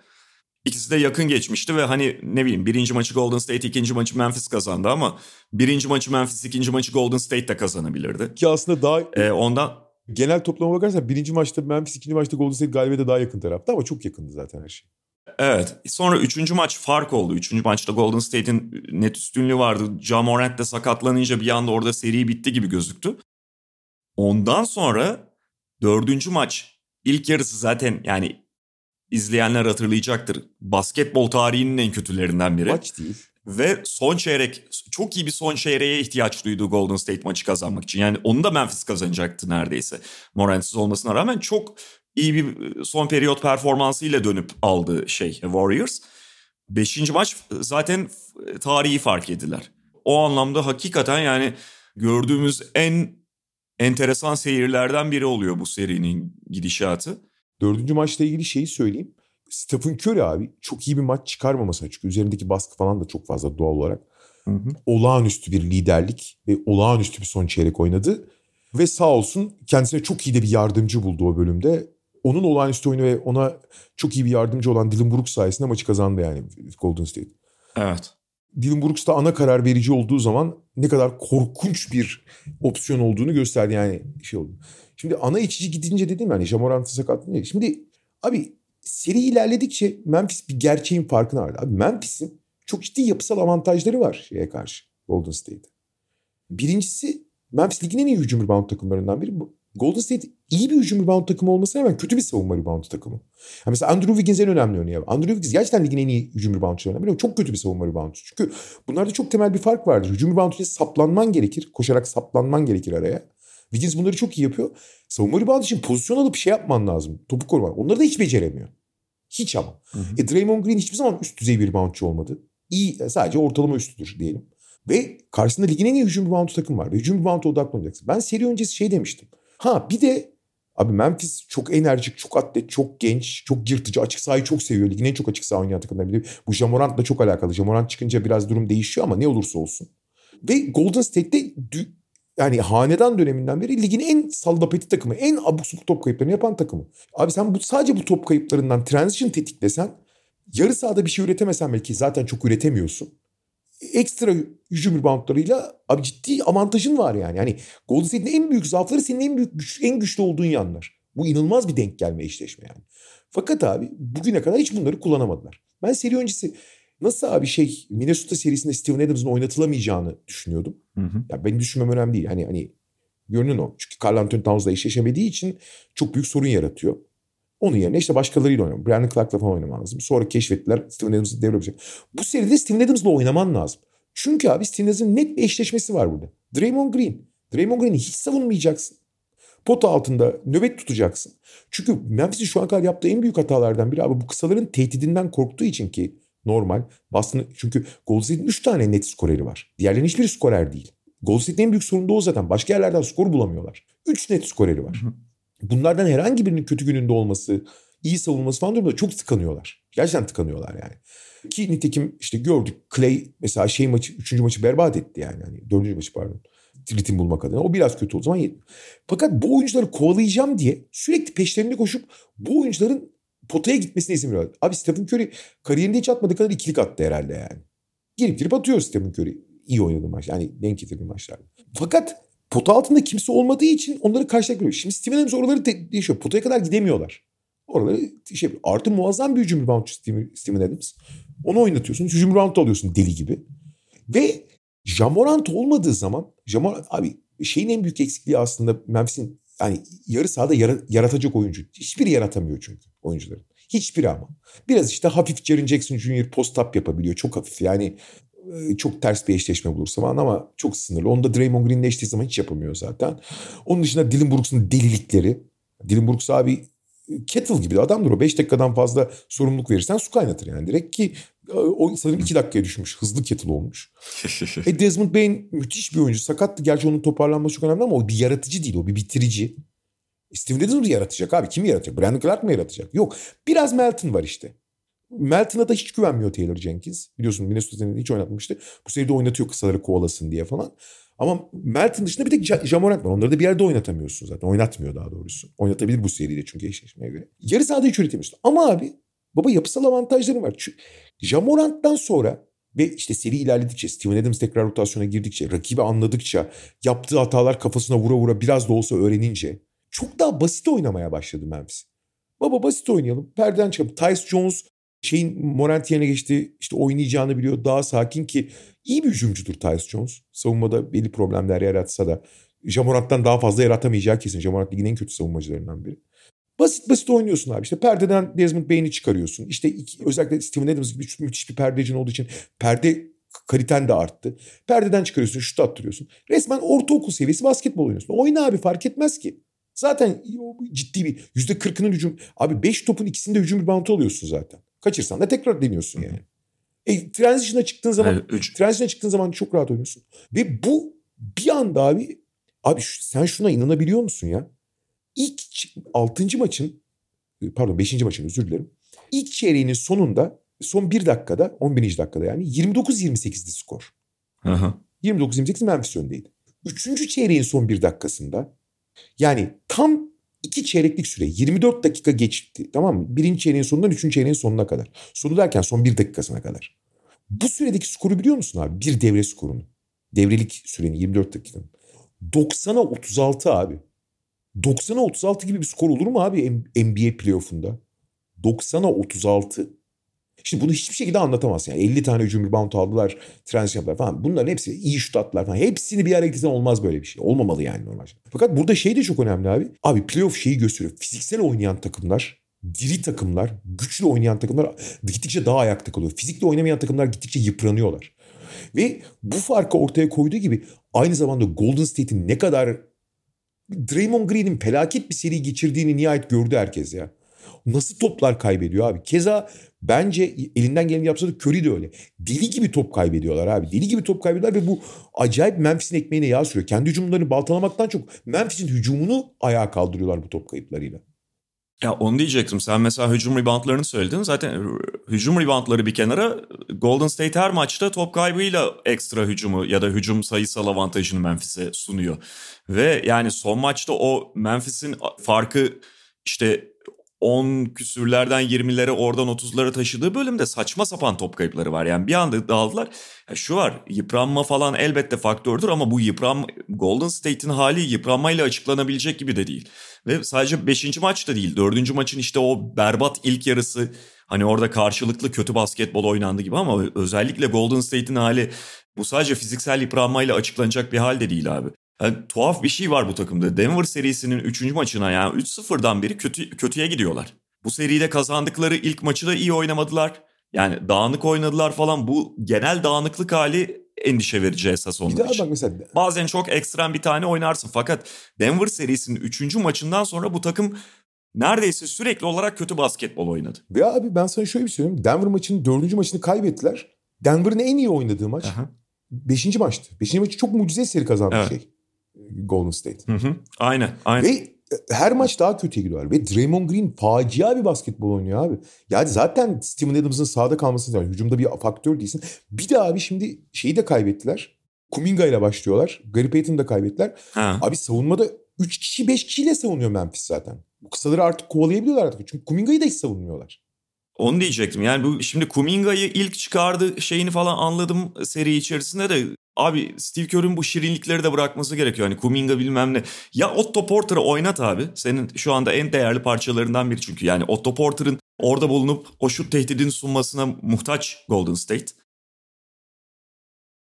İkisi de yakın geçmişti ve hani ne bileyim birinci maçı Golden State, ikinci maçı Memphis kazandı ama birinci maçı Memphis, ikinci maçı Golden State de kazanabilirdi. Ki aslında daha Ee, ondan genel toplama bakarsan birinci maçta Memphis, ikinci maçta Golden State galibiyete daha yakın tarafta ama çok yakındı zaten her şey. evet sonra üçüncü maç fark oldu. Üçüncü maçta Golden State'in net üstünlüğü vardı. Ja Morant de sakatlanınca bir anda orada seri bitti gibi gözüktü. Ondan sonra dördüncü maç ilk yarısı zaten yani izleyenler hatırlayacaktır. Basketbol tarihinin en kötülerinden biri. Maç değil. Ve son çeyrek çok iyi bir son çeyreğe ihtiyaç duydu Golden State maçı kazanmak için. Yani onu da Memphis kazanacaktı neredeyse. Morant'siz olmasına rağmen çok iyi bir e, son periyot performansıyla dönüp aldı şey Warriors. Beşinci maç zaten e, tarihi fark ettiler. O anlamda hakikaten yani gördüğümüz en enteresan seyirlerden biri oluyor bu serinin gidişatı. Dördüncü maçla ilgili şeyi söyleyeyim. Stephen Curry abi çok iyi bir maç çıkarmamasına çünkü üzerindeki baskı falan da çok fazla doğal olarak. Olağanüstü bir liderlik ve olağanüstü bir son çeyrek oynadı. Ve sağ olsun kendisine çok iyi de bir yardımcı buldu o bölümde. Onun olağanüstü oyunu ve ona çok iyi bir yardımcı olan Dylan Brooks sayesinde maçı kazandı yani Golden State. Evet. Dylan Brooks da ana karar verici olduğu zaman ne kadar korkunç bir opsiyon olduğunu gösterdi yani şey oldu. Şimdi ana içici gidince dedim yani Jamorant'ı sakatlayınca. Şimdi abi seri ilerledikçe Memphis bir gerçeğin farkına vardı. Abi Memphis'in çok ciddi yapısal avantajları var şeye karşı Golden State'e. Birincisi Memphis ligin en iyi hücum rebound takımlarından biri. Golden State iyi bir hücum rebound takımı olmasına rağmen kötü bir savunma rebound takımı. Yani mesela Andrew Wiggins en önemli örneği. Andrew Wiggins gerçekten ligin en iyi hücum reboundçılarından biri ama çok kötü bir savunma reboundçı. Çünkü bunlarda çok temel bir fark vardır. Hücum rebound için saplanman gerekir. Koşarak saplanman gerekir araya. Wiggins bunları çok iyi yapıyor. Savunma rebound için pozisyon alıp şey yapman lazım. Topu koruman. Onları da hiç beceremiyor. Hiç ama. E, Draymond Green hiçbir zaman üst düzey bir reboundçı olmadı. İyi sadece ortalama üstüdür diyelim. Ve karşısında ligin en iyi hücum rebound takım var. Ve hücum rebound'a odaklanacaksın. Ben seri öncesi şey demiştim. Ha bir de abi Memphis çok enerjik, çok atlet, çok genç, çok yırtıcı. Açık sahayı çok seviyor. Ligin en çok açık saha oynayan takımlarından biri. Bu Jamorant'la çok alakalı. Jamorant çıkınca biraz durum değişiyor ama ne olursa olsun. Ve Golden State'de yani hanedan döneminden beri ligin en sallapeti takımı, en abuk subuk top kayıplarını yapan takımı. Abi sen bu sadece bu top kayıplarından transition tetiklesen yarı sahada bir şey üretemesen belki zaten çok üretemiyorsun. Ekstra hücum reboundlarıyla abi ciddi avantajın var yani. Yani Golden State'in en büyük zaafları senin en büyük güç, en güçlü olduğun yanlar. Bu inanılmaz bir denk gelme eşleşme yani. Fakat abi bugüne kadar hiç bunları kullanamadılar. Ben seri öncesi Nasıl abi şey Minnesota serisinde Steven Adams'ın oynatılamayacağını düşünüyordum. Hı hı. Ya benim düşünmem önemli değil. Hani hani görünün o. Çünkü Carl Anthony Towns'la eşleşemediği için çok büyük sorun yaratıyor. Onun yerine işte başkalarıyla oynaman. Brandon Clark'la falan oynaman lazım. Sonra keşfettiler Steven Adams'ı devre Bu seride Steven Adams'la oynaman lazım. Çünkü abi Steven Adams'ın net bir eşleşmesi var burada. Draymond Green. Draymond Green'i hiç savunmayacaksın. Pot altında nöbet tutacaksın. Çünkü Memphis'in şu an kadar yaptığı en büyük hatalardan biri abi bu kısaların tehdidinden korktuğu için ki normal. Boston çünkü Golden State'in 3 tane net skoreri var. Diğerlerinin hiçbiri skorer değil. Golden State'in en büyük sorunu da o zaten. Başka yerlerden skor bulamıyorlar. 3 net skoreri var. Bunlardan herhangi birinin kötü gününde olması, iyi savunması falan durumda çok tıkanıyorlar. Gerçekten tıkanıyorlar yani. Ki nitekim işte gördük Clay mesela şey maçı, üçüncü maçı berbat etti yani. yani dördüncü maçı pardon. Ritim bulmak adına. O biraz kötü o zaman. Fakat bu oyuncuları kovalayacağım diye sürekli peşlerinde koşup bu oyuncuların potaya gitmesine izin veriyorlar. Abi Stephen Curry kariyerinde hiç atmadığı kadar ikilik attı herhalde yani. Girip girip atıyor Stephen Curry. iyi oynadığı maç. Yani denk getirdiği maçlarda. Fakat pota altında kimse olmadığı için onları karşılaştırıyor. Şimdi Steven Adams oraları de- değişiyor. Potaya kadar gidemiyorlar. Oraları şey artı muazzam bir hücum reboundçı Steven, Adams. Onu oynatıyorsun. Hücum rebound alıyorsun deli gibi. Ve Jamorant olmadığı zaman Jamorant abi şeyin en büyük eksikliği aslında Memphis'in yani yarı sahada yara- yaratacak oyuncu. Hiçbiri yaratamıyor çünkü oyuncuların. Hiçbiri ama. Biraz işte hafif Jaren Jackson Jr. post-up yapabiliyor. Çok hafif yani çok ters bir eşleşme bulursa falan ama çok sınırlı. Onu da Draymond Green'le eşleştiği zaman hiç yapamıyor zaten. Onun dışında Dylan Brooks'un delilikleri. Dylan Brooks abi e, kettle gibi adamdır o. 5 dakikadan fazla sorumluluk verirsen su kaynatır yani. Direkt ki e, o sanırım 2 dakikaya düşmüş. Hızlı kettle olmuş. E Desmond Bain müthiş bir oyuncu. Sakattı. Gerçi onun toparlanması çok önemli ama o bir yaratıcı değil. O bir bitirici. Steven Adams yaratacak abi. Kim yaratacak? Brandon Clark mı yaratacak? Yok. Biraz Melton var işte. Melton'a da hiç güvenmiyor Taylor Jenkins. Biliyorsun Minnesota'nın hiç oynatmıştı. Bu seride oynatıyor kısaları kovalasın diye falan. Ama Melton dışında bir tek Ja- Jamorant var. Onları da bir yerde oynatamıyorsun zaten. Oynatmıyor daha doğrusu. Oynatabilir bu seride çünkü eşleşmeye göre. Yarı sahada hiç üretemiyorsun. Ama abi baba yapısal avantajları var. Çünkü Jamorant'tan sonra ve işte seri ilerledikçe, Steven Adams tekrar rotasyona girdikçe, rakibi anladıkça, yaptığı hatalar kafasına vura vura biraz da olsa öğrenince çok daha basit oynamaya başladı Memphis. Baba basit oynayalım. Perdeden çıkalım. Tyce Jones şeyin Morant yerine geçti. işte oynayacağını biliyor. Daha sakin ki iyi bir hücumcudur Tyce Jones. Savunmada belli problemler yaratsa da Jamorant'tan daha fazla yaratamayacağı kesin. Jamorant ligin en kötü savunmacılarından biri. Basit basit oynuyorsun abi. İşte perdeden Desmond Bain'i çıkarıyorsun. İşte iki, özellikle Steven Adams gibi müthiş bir perdecin olduğu için perde kaliten de arttı. Perdeden çıkarıyorsun, şut attırıyorsun. Resmen ortaokul seviyesi basketbol oynuyorsun. Oyna abi fark etmez ki. Zaten ciddi bir yüzde kırkının hücum. Abi beş topun ikisinde hücum reboundu alıyorsun zaten. Kaçırsan da tekrar deniyorsun yani. E, transition'a çıktığın zaman Evet, üç- transition'a çıktığın zaman çok rahat oynuyorsun. Ve bu bir anda abi abi sen şuna inanabiliyor musun ya? İlk 6. maçın pardon 5. maçın özür dilerim. İlk çeyreğinin sonunda son bir dakikada 11. dakikada yani 29-28'di skor. Hı hı. 29-28 Memphis öndeydi. Üçüncü çeyreğin son bir dakikasında yani tam iki çeyreklik süre 24 dakika geçti tamam mı? Birinci çeyreğin sonundan üçüncü çeyreğin sonuna kadar. Sonu derken son bir dakikasına kadar. Bu süredeki skoru biliyor musun abi? Bir devre skorunu. Devrelik sürenin 24 dakikanın. 90'a 36 abi. 90'a 36 gibi bir skor olur mu abi NBA playoff'unda? 90'a 36. Şimdi bunu hiçbir şekilde anlatamazsın. Yani 50 tane hücum rebound aldılar, transition yaptılar falan. Bunların hepsi iyi şut attılar falan. Hepsini bir araya getirsen olmaz böyle bir şey. Olmamalı yani normal. Fakat burada şey de çok önemli abi. Abi playoff şeyi gösteriyor. Fiziksel oynayan takımlar, diri takımlar, güçlü oynayan takımlar gittikçe daha ayakta kalıyor. Fizikle oynamayan takımlar gittikçe yıpranıyorlar. Ve bu farkı ortaya koyduğu gibi aynı zamanda Golden State'in ne kadar Draymond Green'in felaket bir seri geçirdiğini nihayet gördü herkes ya. Nasıl toplar kaybediyor abi? Keza bence elinden geleni yapsa da Curry de öyle. Deli gibi top kaybediyorlar abi. Deli gibi top kaybediyorlar ve bu acayip Memphis'in ekmeğine yağ sürüyor. Kendi hücumlarını baltalamaktan çok Memphis'in hücumunu ayağa kaldırıyorlar bu top kayıplarıyla. Ya onu diyecektim. Sen mesela hücum reboundlarını söyledin. Zaten hücum reboundları bir kenara Golden State her maçta top kaybıyla ekstra hücumu ya da hücum sayısal avantajını Memphis'e sunuyor. Ve yani son maçta o Memphis'in farkı işte 10 küsürlerden 20'lere oradan 30'lara taşıdığı bölümde saçma sapan top kayıpları var. Yani bir anda dağıldılar. Ya şu var yıpranma falan elbette faktördür ama bu yıpran Golden State'in hali yıpranmayla açıklanabilecek gibi de değil. Ve sadece 5. maçta değil 4. maçın işte o berbat ilk yarısı Hani orada karşılıklı kötü basketbol oynandı gibi ama özellikle Golden State'in hali bu sadece fiziksel yıpranmayla açıklanacak bir hal de değil abi. Yani tuhaf bir şey var bu takımda. Denver serisinin 3. maçına yani 3-0'dan beri kötü, kötüye gidiyorlar. Bu seride kazandıkları ilk maçı da iyi oynamadılar. Yani dağınık oynadılar falan. Bu genel dağınıklık hali endişe verici esas onlar Bir için. bak mesela Bazen çok ekstrem bir tane oynarsın. Fakat Denver serisinin 3. maçından sonra bu takım neredeyse sürekli olarak kötü basketbol oynadı. ve abi ben sana şöyle bir şey söyleyeyim. Denver maçının dördüncü maçını kaybettiler. Denver'ın en iyi oynadığı maç Aha. beşinci maçtı. Beşinci maçı çok mucize seri kazandı Evet. şey. Golden State. Hı hı. Aynen, aynen. Ve e, her maç daha kötüye gidiyorlar. Ve Draymond Green facia bir basketbol oynuyor abi. Yani zaten Steven Adams'ın sağda kalmasını yani hücumda bir faktör değilsin. Bir de abi şimdi şeyi de kaybettiler. Kuminga ile başlıyorlar. Gary Payton'ı da kaybettiler. Ha. Abi savunmada 3 kişi 5 kişiyle savunuyor Memphis zaten. Bu kısaları artık kovalayabiliyorlar artık. Çünkü Kuminga'yı da hiç savunmuyorlar. Onu diyecektim. Yani bu şimdi Kuminga'yı ilk çıkardı şeyini falan anladım seri içerisinde de abi Steve Kerr'ün bu şirinlikleri de bırakması gerekiyor. Hani Kuminga bilmem ne. Ya Otto Porter'ı oynat abi. Senin şu anda en değerli parçalarından biri çünkü. Yani Otto Porter'ın orada bulunup o şut tehdidini sunmasına muhtaç Golden State.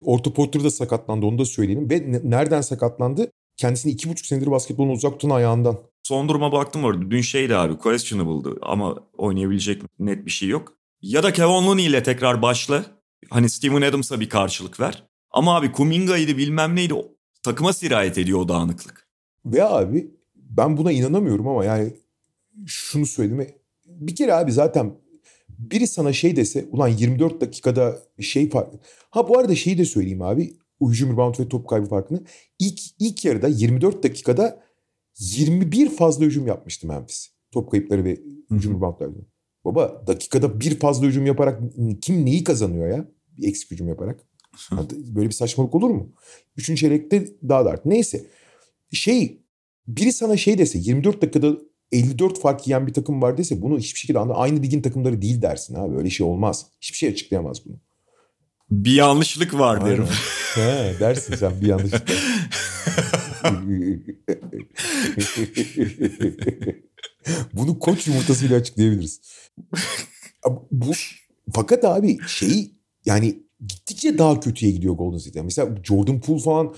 Orta Porter da sakatlandı onu da söyleyelim. Ve ne- nereden sakatlandı? Kendisini iki buçuk senedir basketbolun uzak tutan ayağından. Son duruma baktım orada. Dün şeydi abi questionable'dı ama oynayabilecek net bir şey yok. Ya da Kevin Looney ile tekrar başla. Hani Steven Adams'a bir karşılık ver. Ama abi Kuminga'ydı bilmem neydi. Takıma sirayet ediyor o dağınıklık. Ve abi ben buna inanamıyorum ama yani şunu söyleyeyim. Bir kere abi zaten biri sana şey dese ulan 24 dakikada şey fark... Ha bu arada şeyi de söyleyeyim abi. Hücum rebound ve top kaybı farkını. İlk, ilk yarıda 24 dakikada 21 fazla hücum yapmıştı Memphis. Top kayıpları ve hücum reboundlarında. Baba dakikada bir fazla hücum yaparak kim neyi kazanıyor ya? Bir eksik hücum yaparak. Böyle bir saçmalık olur mu? Üçüncü çeyrekte daha da art. Neyse. Şey biri sana şey dese 24 dakikada 54 fark yiyen bir takım var dese bunu hiçbir şekilde anla aynı ligin takımları değil dersin abi. Öyle şey olmaz. Hiçbir şey açıklayamaz bunu. Bir yanlışlık var derim. He, dersin sen bir yanlışlıkla. Bunu koç yumurtasıyla açıklayabiliriz. Bu, fakat abi şey yani gittikçe daha kötüye gidiyor Golden State. Mesela Jordan Poole falan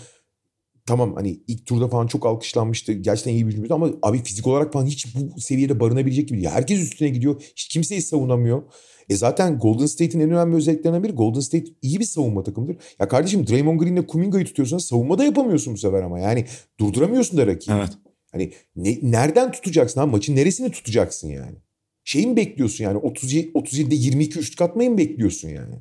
tamam hani ilk turda falan çok alkışlanmıştı. Gerçekten iyi bir hücumcuydu ama abi fizik olarak falan hiç bu seviyede barınabilecek gibi değil. Herkes üstüne gidiyor. Hiç kimseyi savunamıyor. E zaten Golden State'in en önemli özelliklerinden biri Golden State iyi bir savunma takımıdır. Ya kardeşim Draymond Green'le Kuminga'yı tutuyorsan savunma da yapamıyorsun bu sefer ama. Yani durduramıyorsun da rakibi. Evet. Hani ne, nereden tutacaksın ha? Maçın neresini tutacaksın yani? Şeyi mi bekliyorsun yani? 37, 37'de 22 üçlük atmayı mı bekliyorsun yani?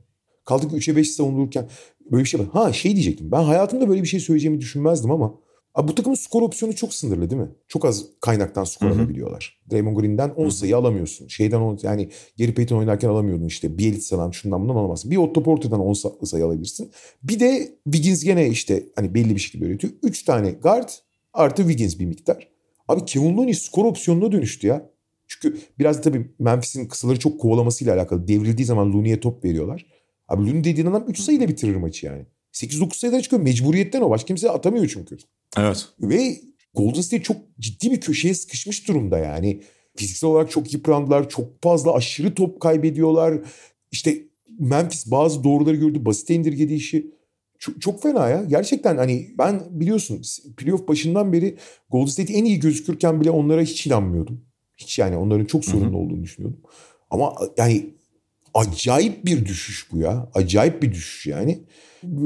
Kaldı ki 3'e 5 savunulurken böyle bir şey var. Ha şey diyecektim. Ben hayatımda böyle bir şey söyleyeceğimi düşünmezdim ama abi bu takımın skor opsiyonu çok sınırlı değil mi? Çok az kaynaktan skor alabiliyorlar. Draymond Green'den 10 sayı alamıyorsun. Şeyden on, yani Gary Payton oynarken alamıyordun işte. Bielitsa'dan şundan bundan alamazsın. Bir Otto Porter'dan 10 sa- sayı alabilirsin. Bir de Wiggins gene işte hani belli bir şekilde üretiyor. 3 tane guard artı Wiggins bir miktar. Abi Kevin Looney skor opsiyonuna dönüştü ya. Çünkü biraz da tabii Memphis'in kısaları çok kovalamasıyla alakalı. Devrildiği zaman Looney'e top veriyorlar. Abi Looney dediğin adam 3 sayıyla bitirir maçı yani. 8-9 sayıdan çıkıyor. Mecburiyetten o. Başka kimse atamıyor çünkü. Evet. Ve Golden State çok ciddi bir köşeye sıkışmış durumda yani. Fiziksel olarak çok yıprandılar. Çok fazla aşırı top kaybediyorlar. İşte Memphis bazı doğruları gördü. Basite indirgedi işi. Çok, çok fena ya. Gerçekten hani ben biliyorsun playoff başından beri Golden State en iyi gözükürken bile onlara hiç inanmıyordum. Hiç yani onların çok sorunlu olduğunu düşünüyordum. Ama yani acayip bir düşüş bu ya. Acayip bir düşüş yani.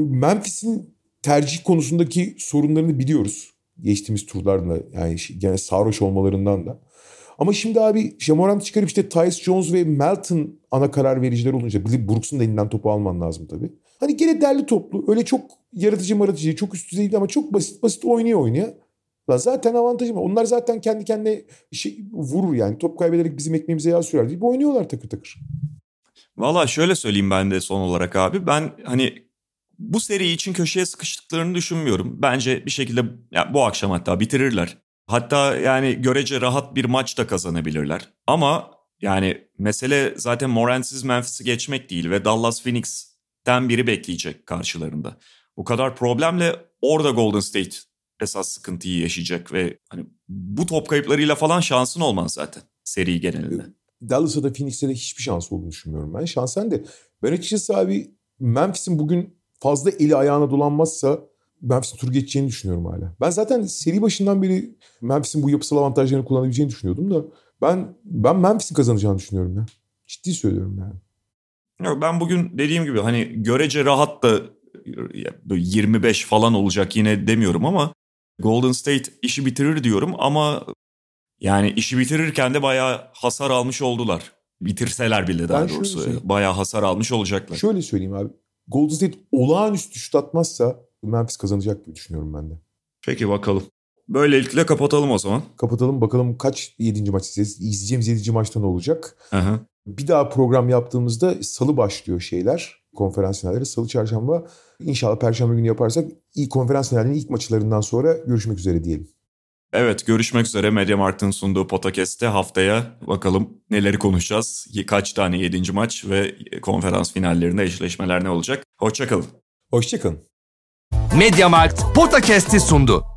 Memphis'in tercih konusundaki sorunlarını biliyoruz. Geçtiğimiz turlarla yani gene sarhoş olmalarından da. Ama şimdi abi Jamorant çıkarıp işte Tyus Jones ve Melton ana karar vericiler olunca Billy Brooks'un elinden topu alman lazım tabii. Hani gene derli toplu öyle çok yaratıcı maratıcı çok üst düzey değil ama çok basit basit oynuyor oynuyor. Lan zaten avantajım. Onlar zaten kendi kendine şey vurur yani. Top kaybederek bizim ekmeğimize yağ sürer deyip oynuyorlar takır takır. Valla şöyle söyleyeyim ben de son olarak abi. Ben hani bu seri için köşeye sıkıştıklarını düşünmüyorum. Bence bir şekilde ya bu akşam hatta bitirirler. Hatta yani görece rahat bir maç da kazanabilirler. Ama yani mesele zaten Morants'iz Memphis'i geçmek değil ve Dallas Phoenix'ten biri bekleyecek karşılarında. Bu kadar problemle orada Golden State esas sıkıntıyı yaşayacak ve hani bu top kayıplarıyla falan şansın olmaz zaten seri genelinde. Dallas'a da Phoenix'e de hiçbir şans olduğunu düşünmüyorum ben. Şansen de ben açıkçası abi Memphis'in bugün fazla eli ayağına dolanmazsa Memphis'in tur geçeceğini düşünüyorum hala. Ben zaten seri başından beri Memphis'in bu yapısal avantajlarını kullanabileceğini düşünüyordum da ben ben Memphis'in kazanacağını düşünüyorum ya. Ciddi söylüyorum yani. Yok, ben bugün dediğim gibi hani görece rahat da 25 falan olacak yine demiyorum ama Golden State işi bitirir diyorum ama yani işi bitirirken de bayağı hasar almış oldular. Bitirseler bile daha Ben doğrusu bayağı hasar almış olacaklar. Şöyle söyleyeyim abi. Golden State olağanüstü şut atmazsa Memphis kazanacak gibi düşünüyorum ben de. Peki bakalım. Böylelikle kapatalım o zaman. Kapatalım bakalım kaç 7. maç izleyeceğiz. İzleyeceğimiz 7. maçta ne olacak? Hı hı. Bir daha program yaptığımızda salı başlıyor şeyler. Konferans finalleri. Salı çarşamba İnşallah perşembe günü yaparsak ilk konferans finalinin ilk maçlarından sonra görüşmek üzere diyelim. Evet görüşmek üzere Mediamarkt'ın sunduğu podcast'te haftaya bakalım neleri konuşacağız. Kaç tane 7. maç ve konferans finallerinde eşleşmeler ne olacak. Hoşçakalın. Hoşçakalın. Mediamarkt Podcast'i sundu.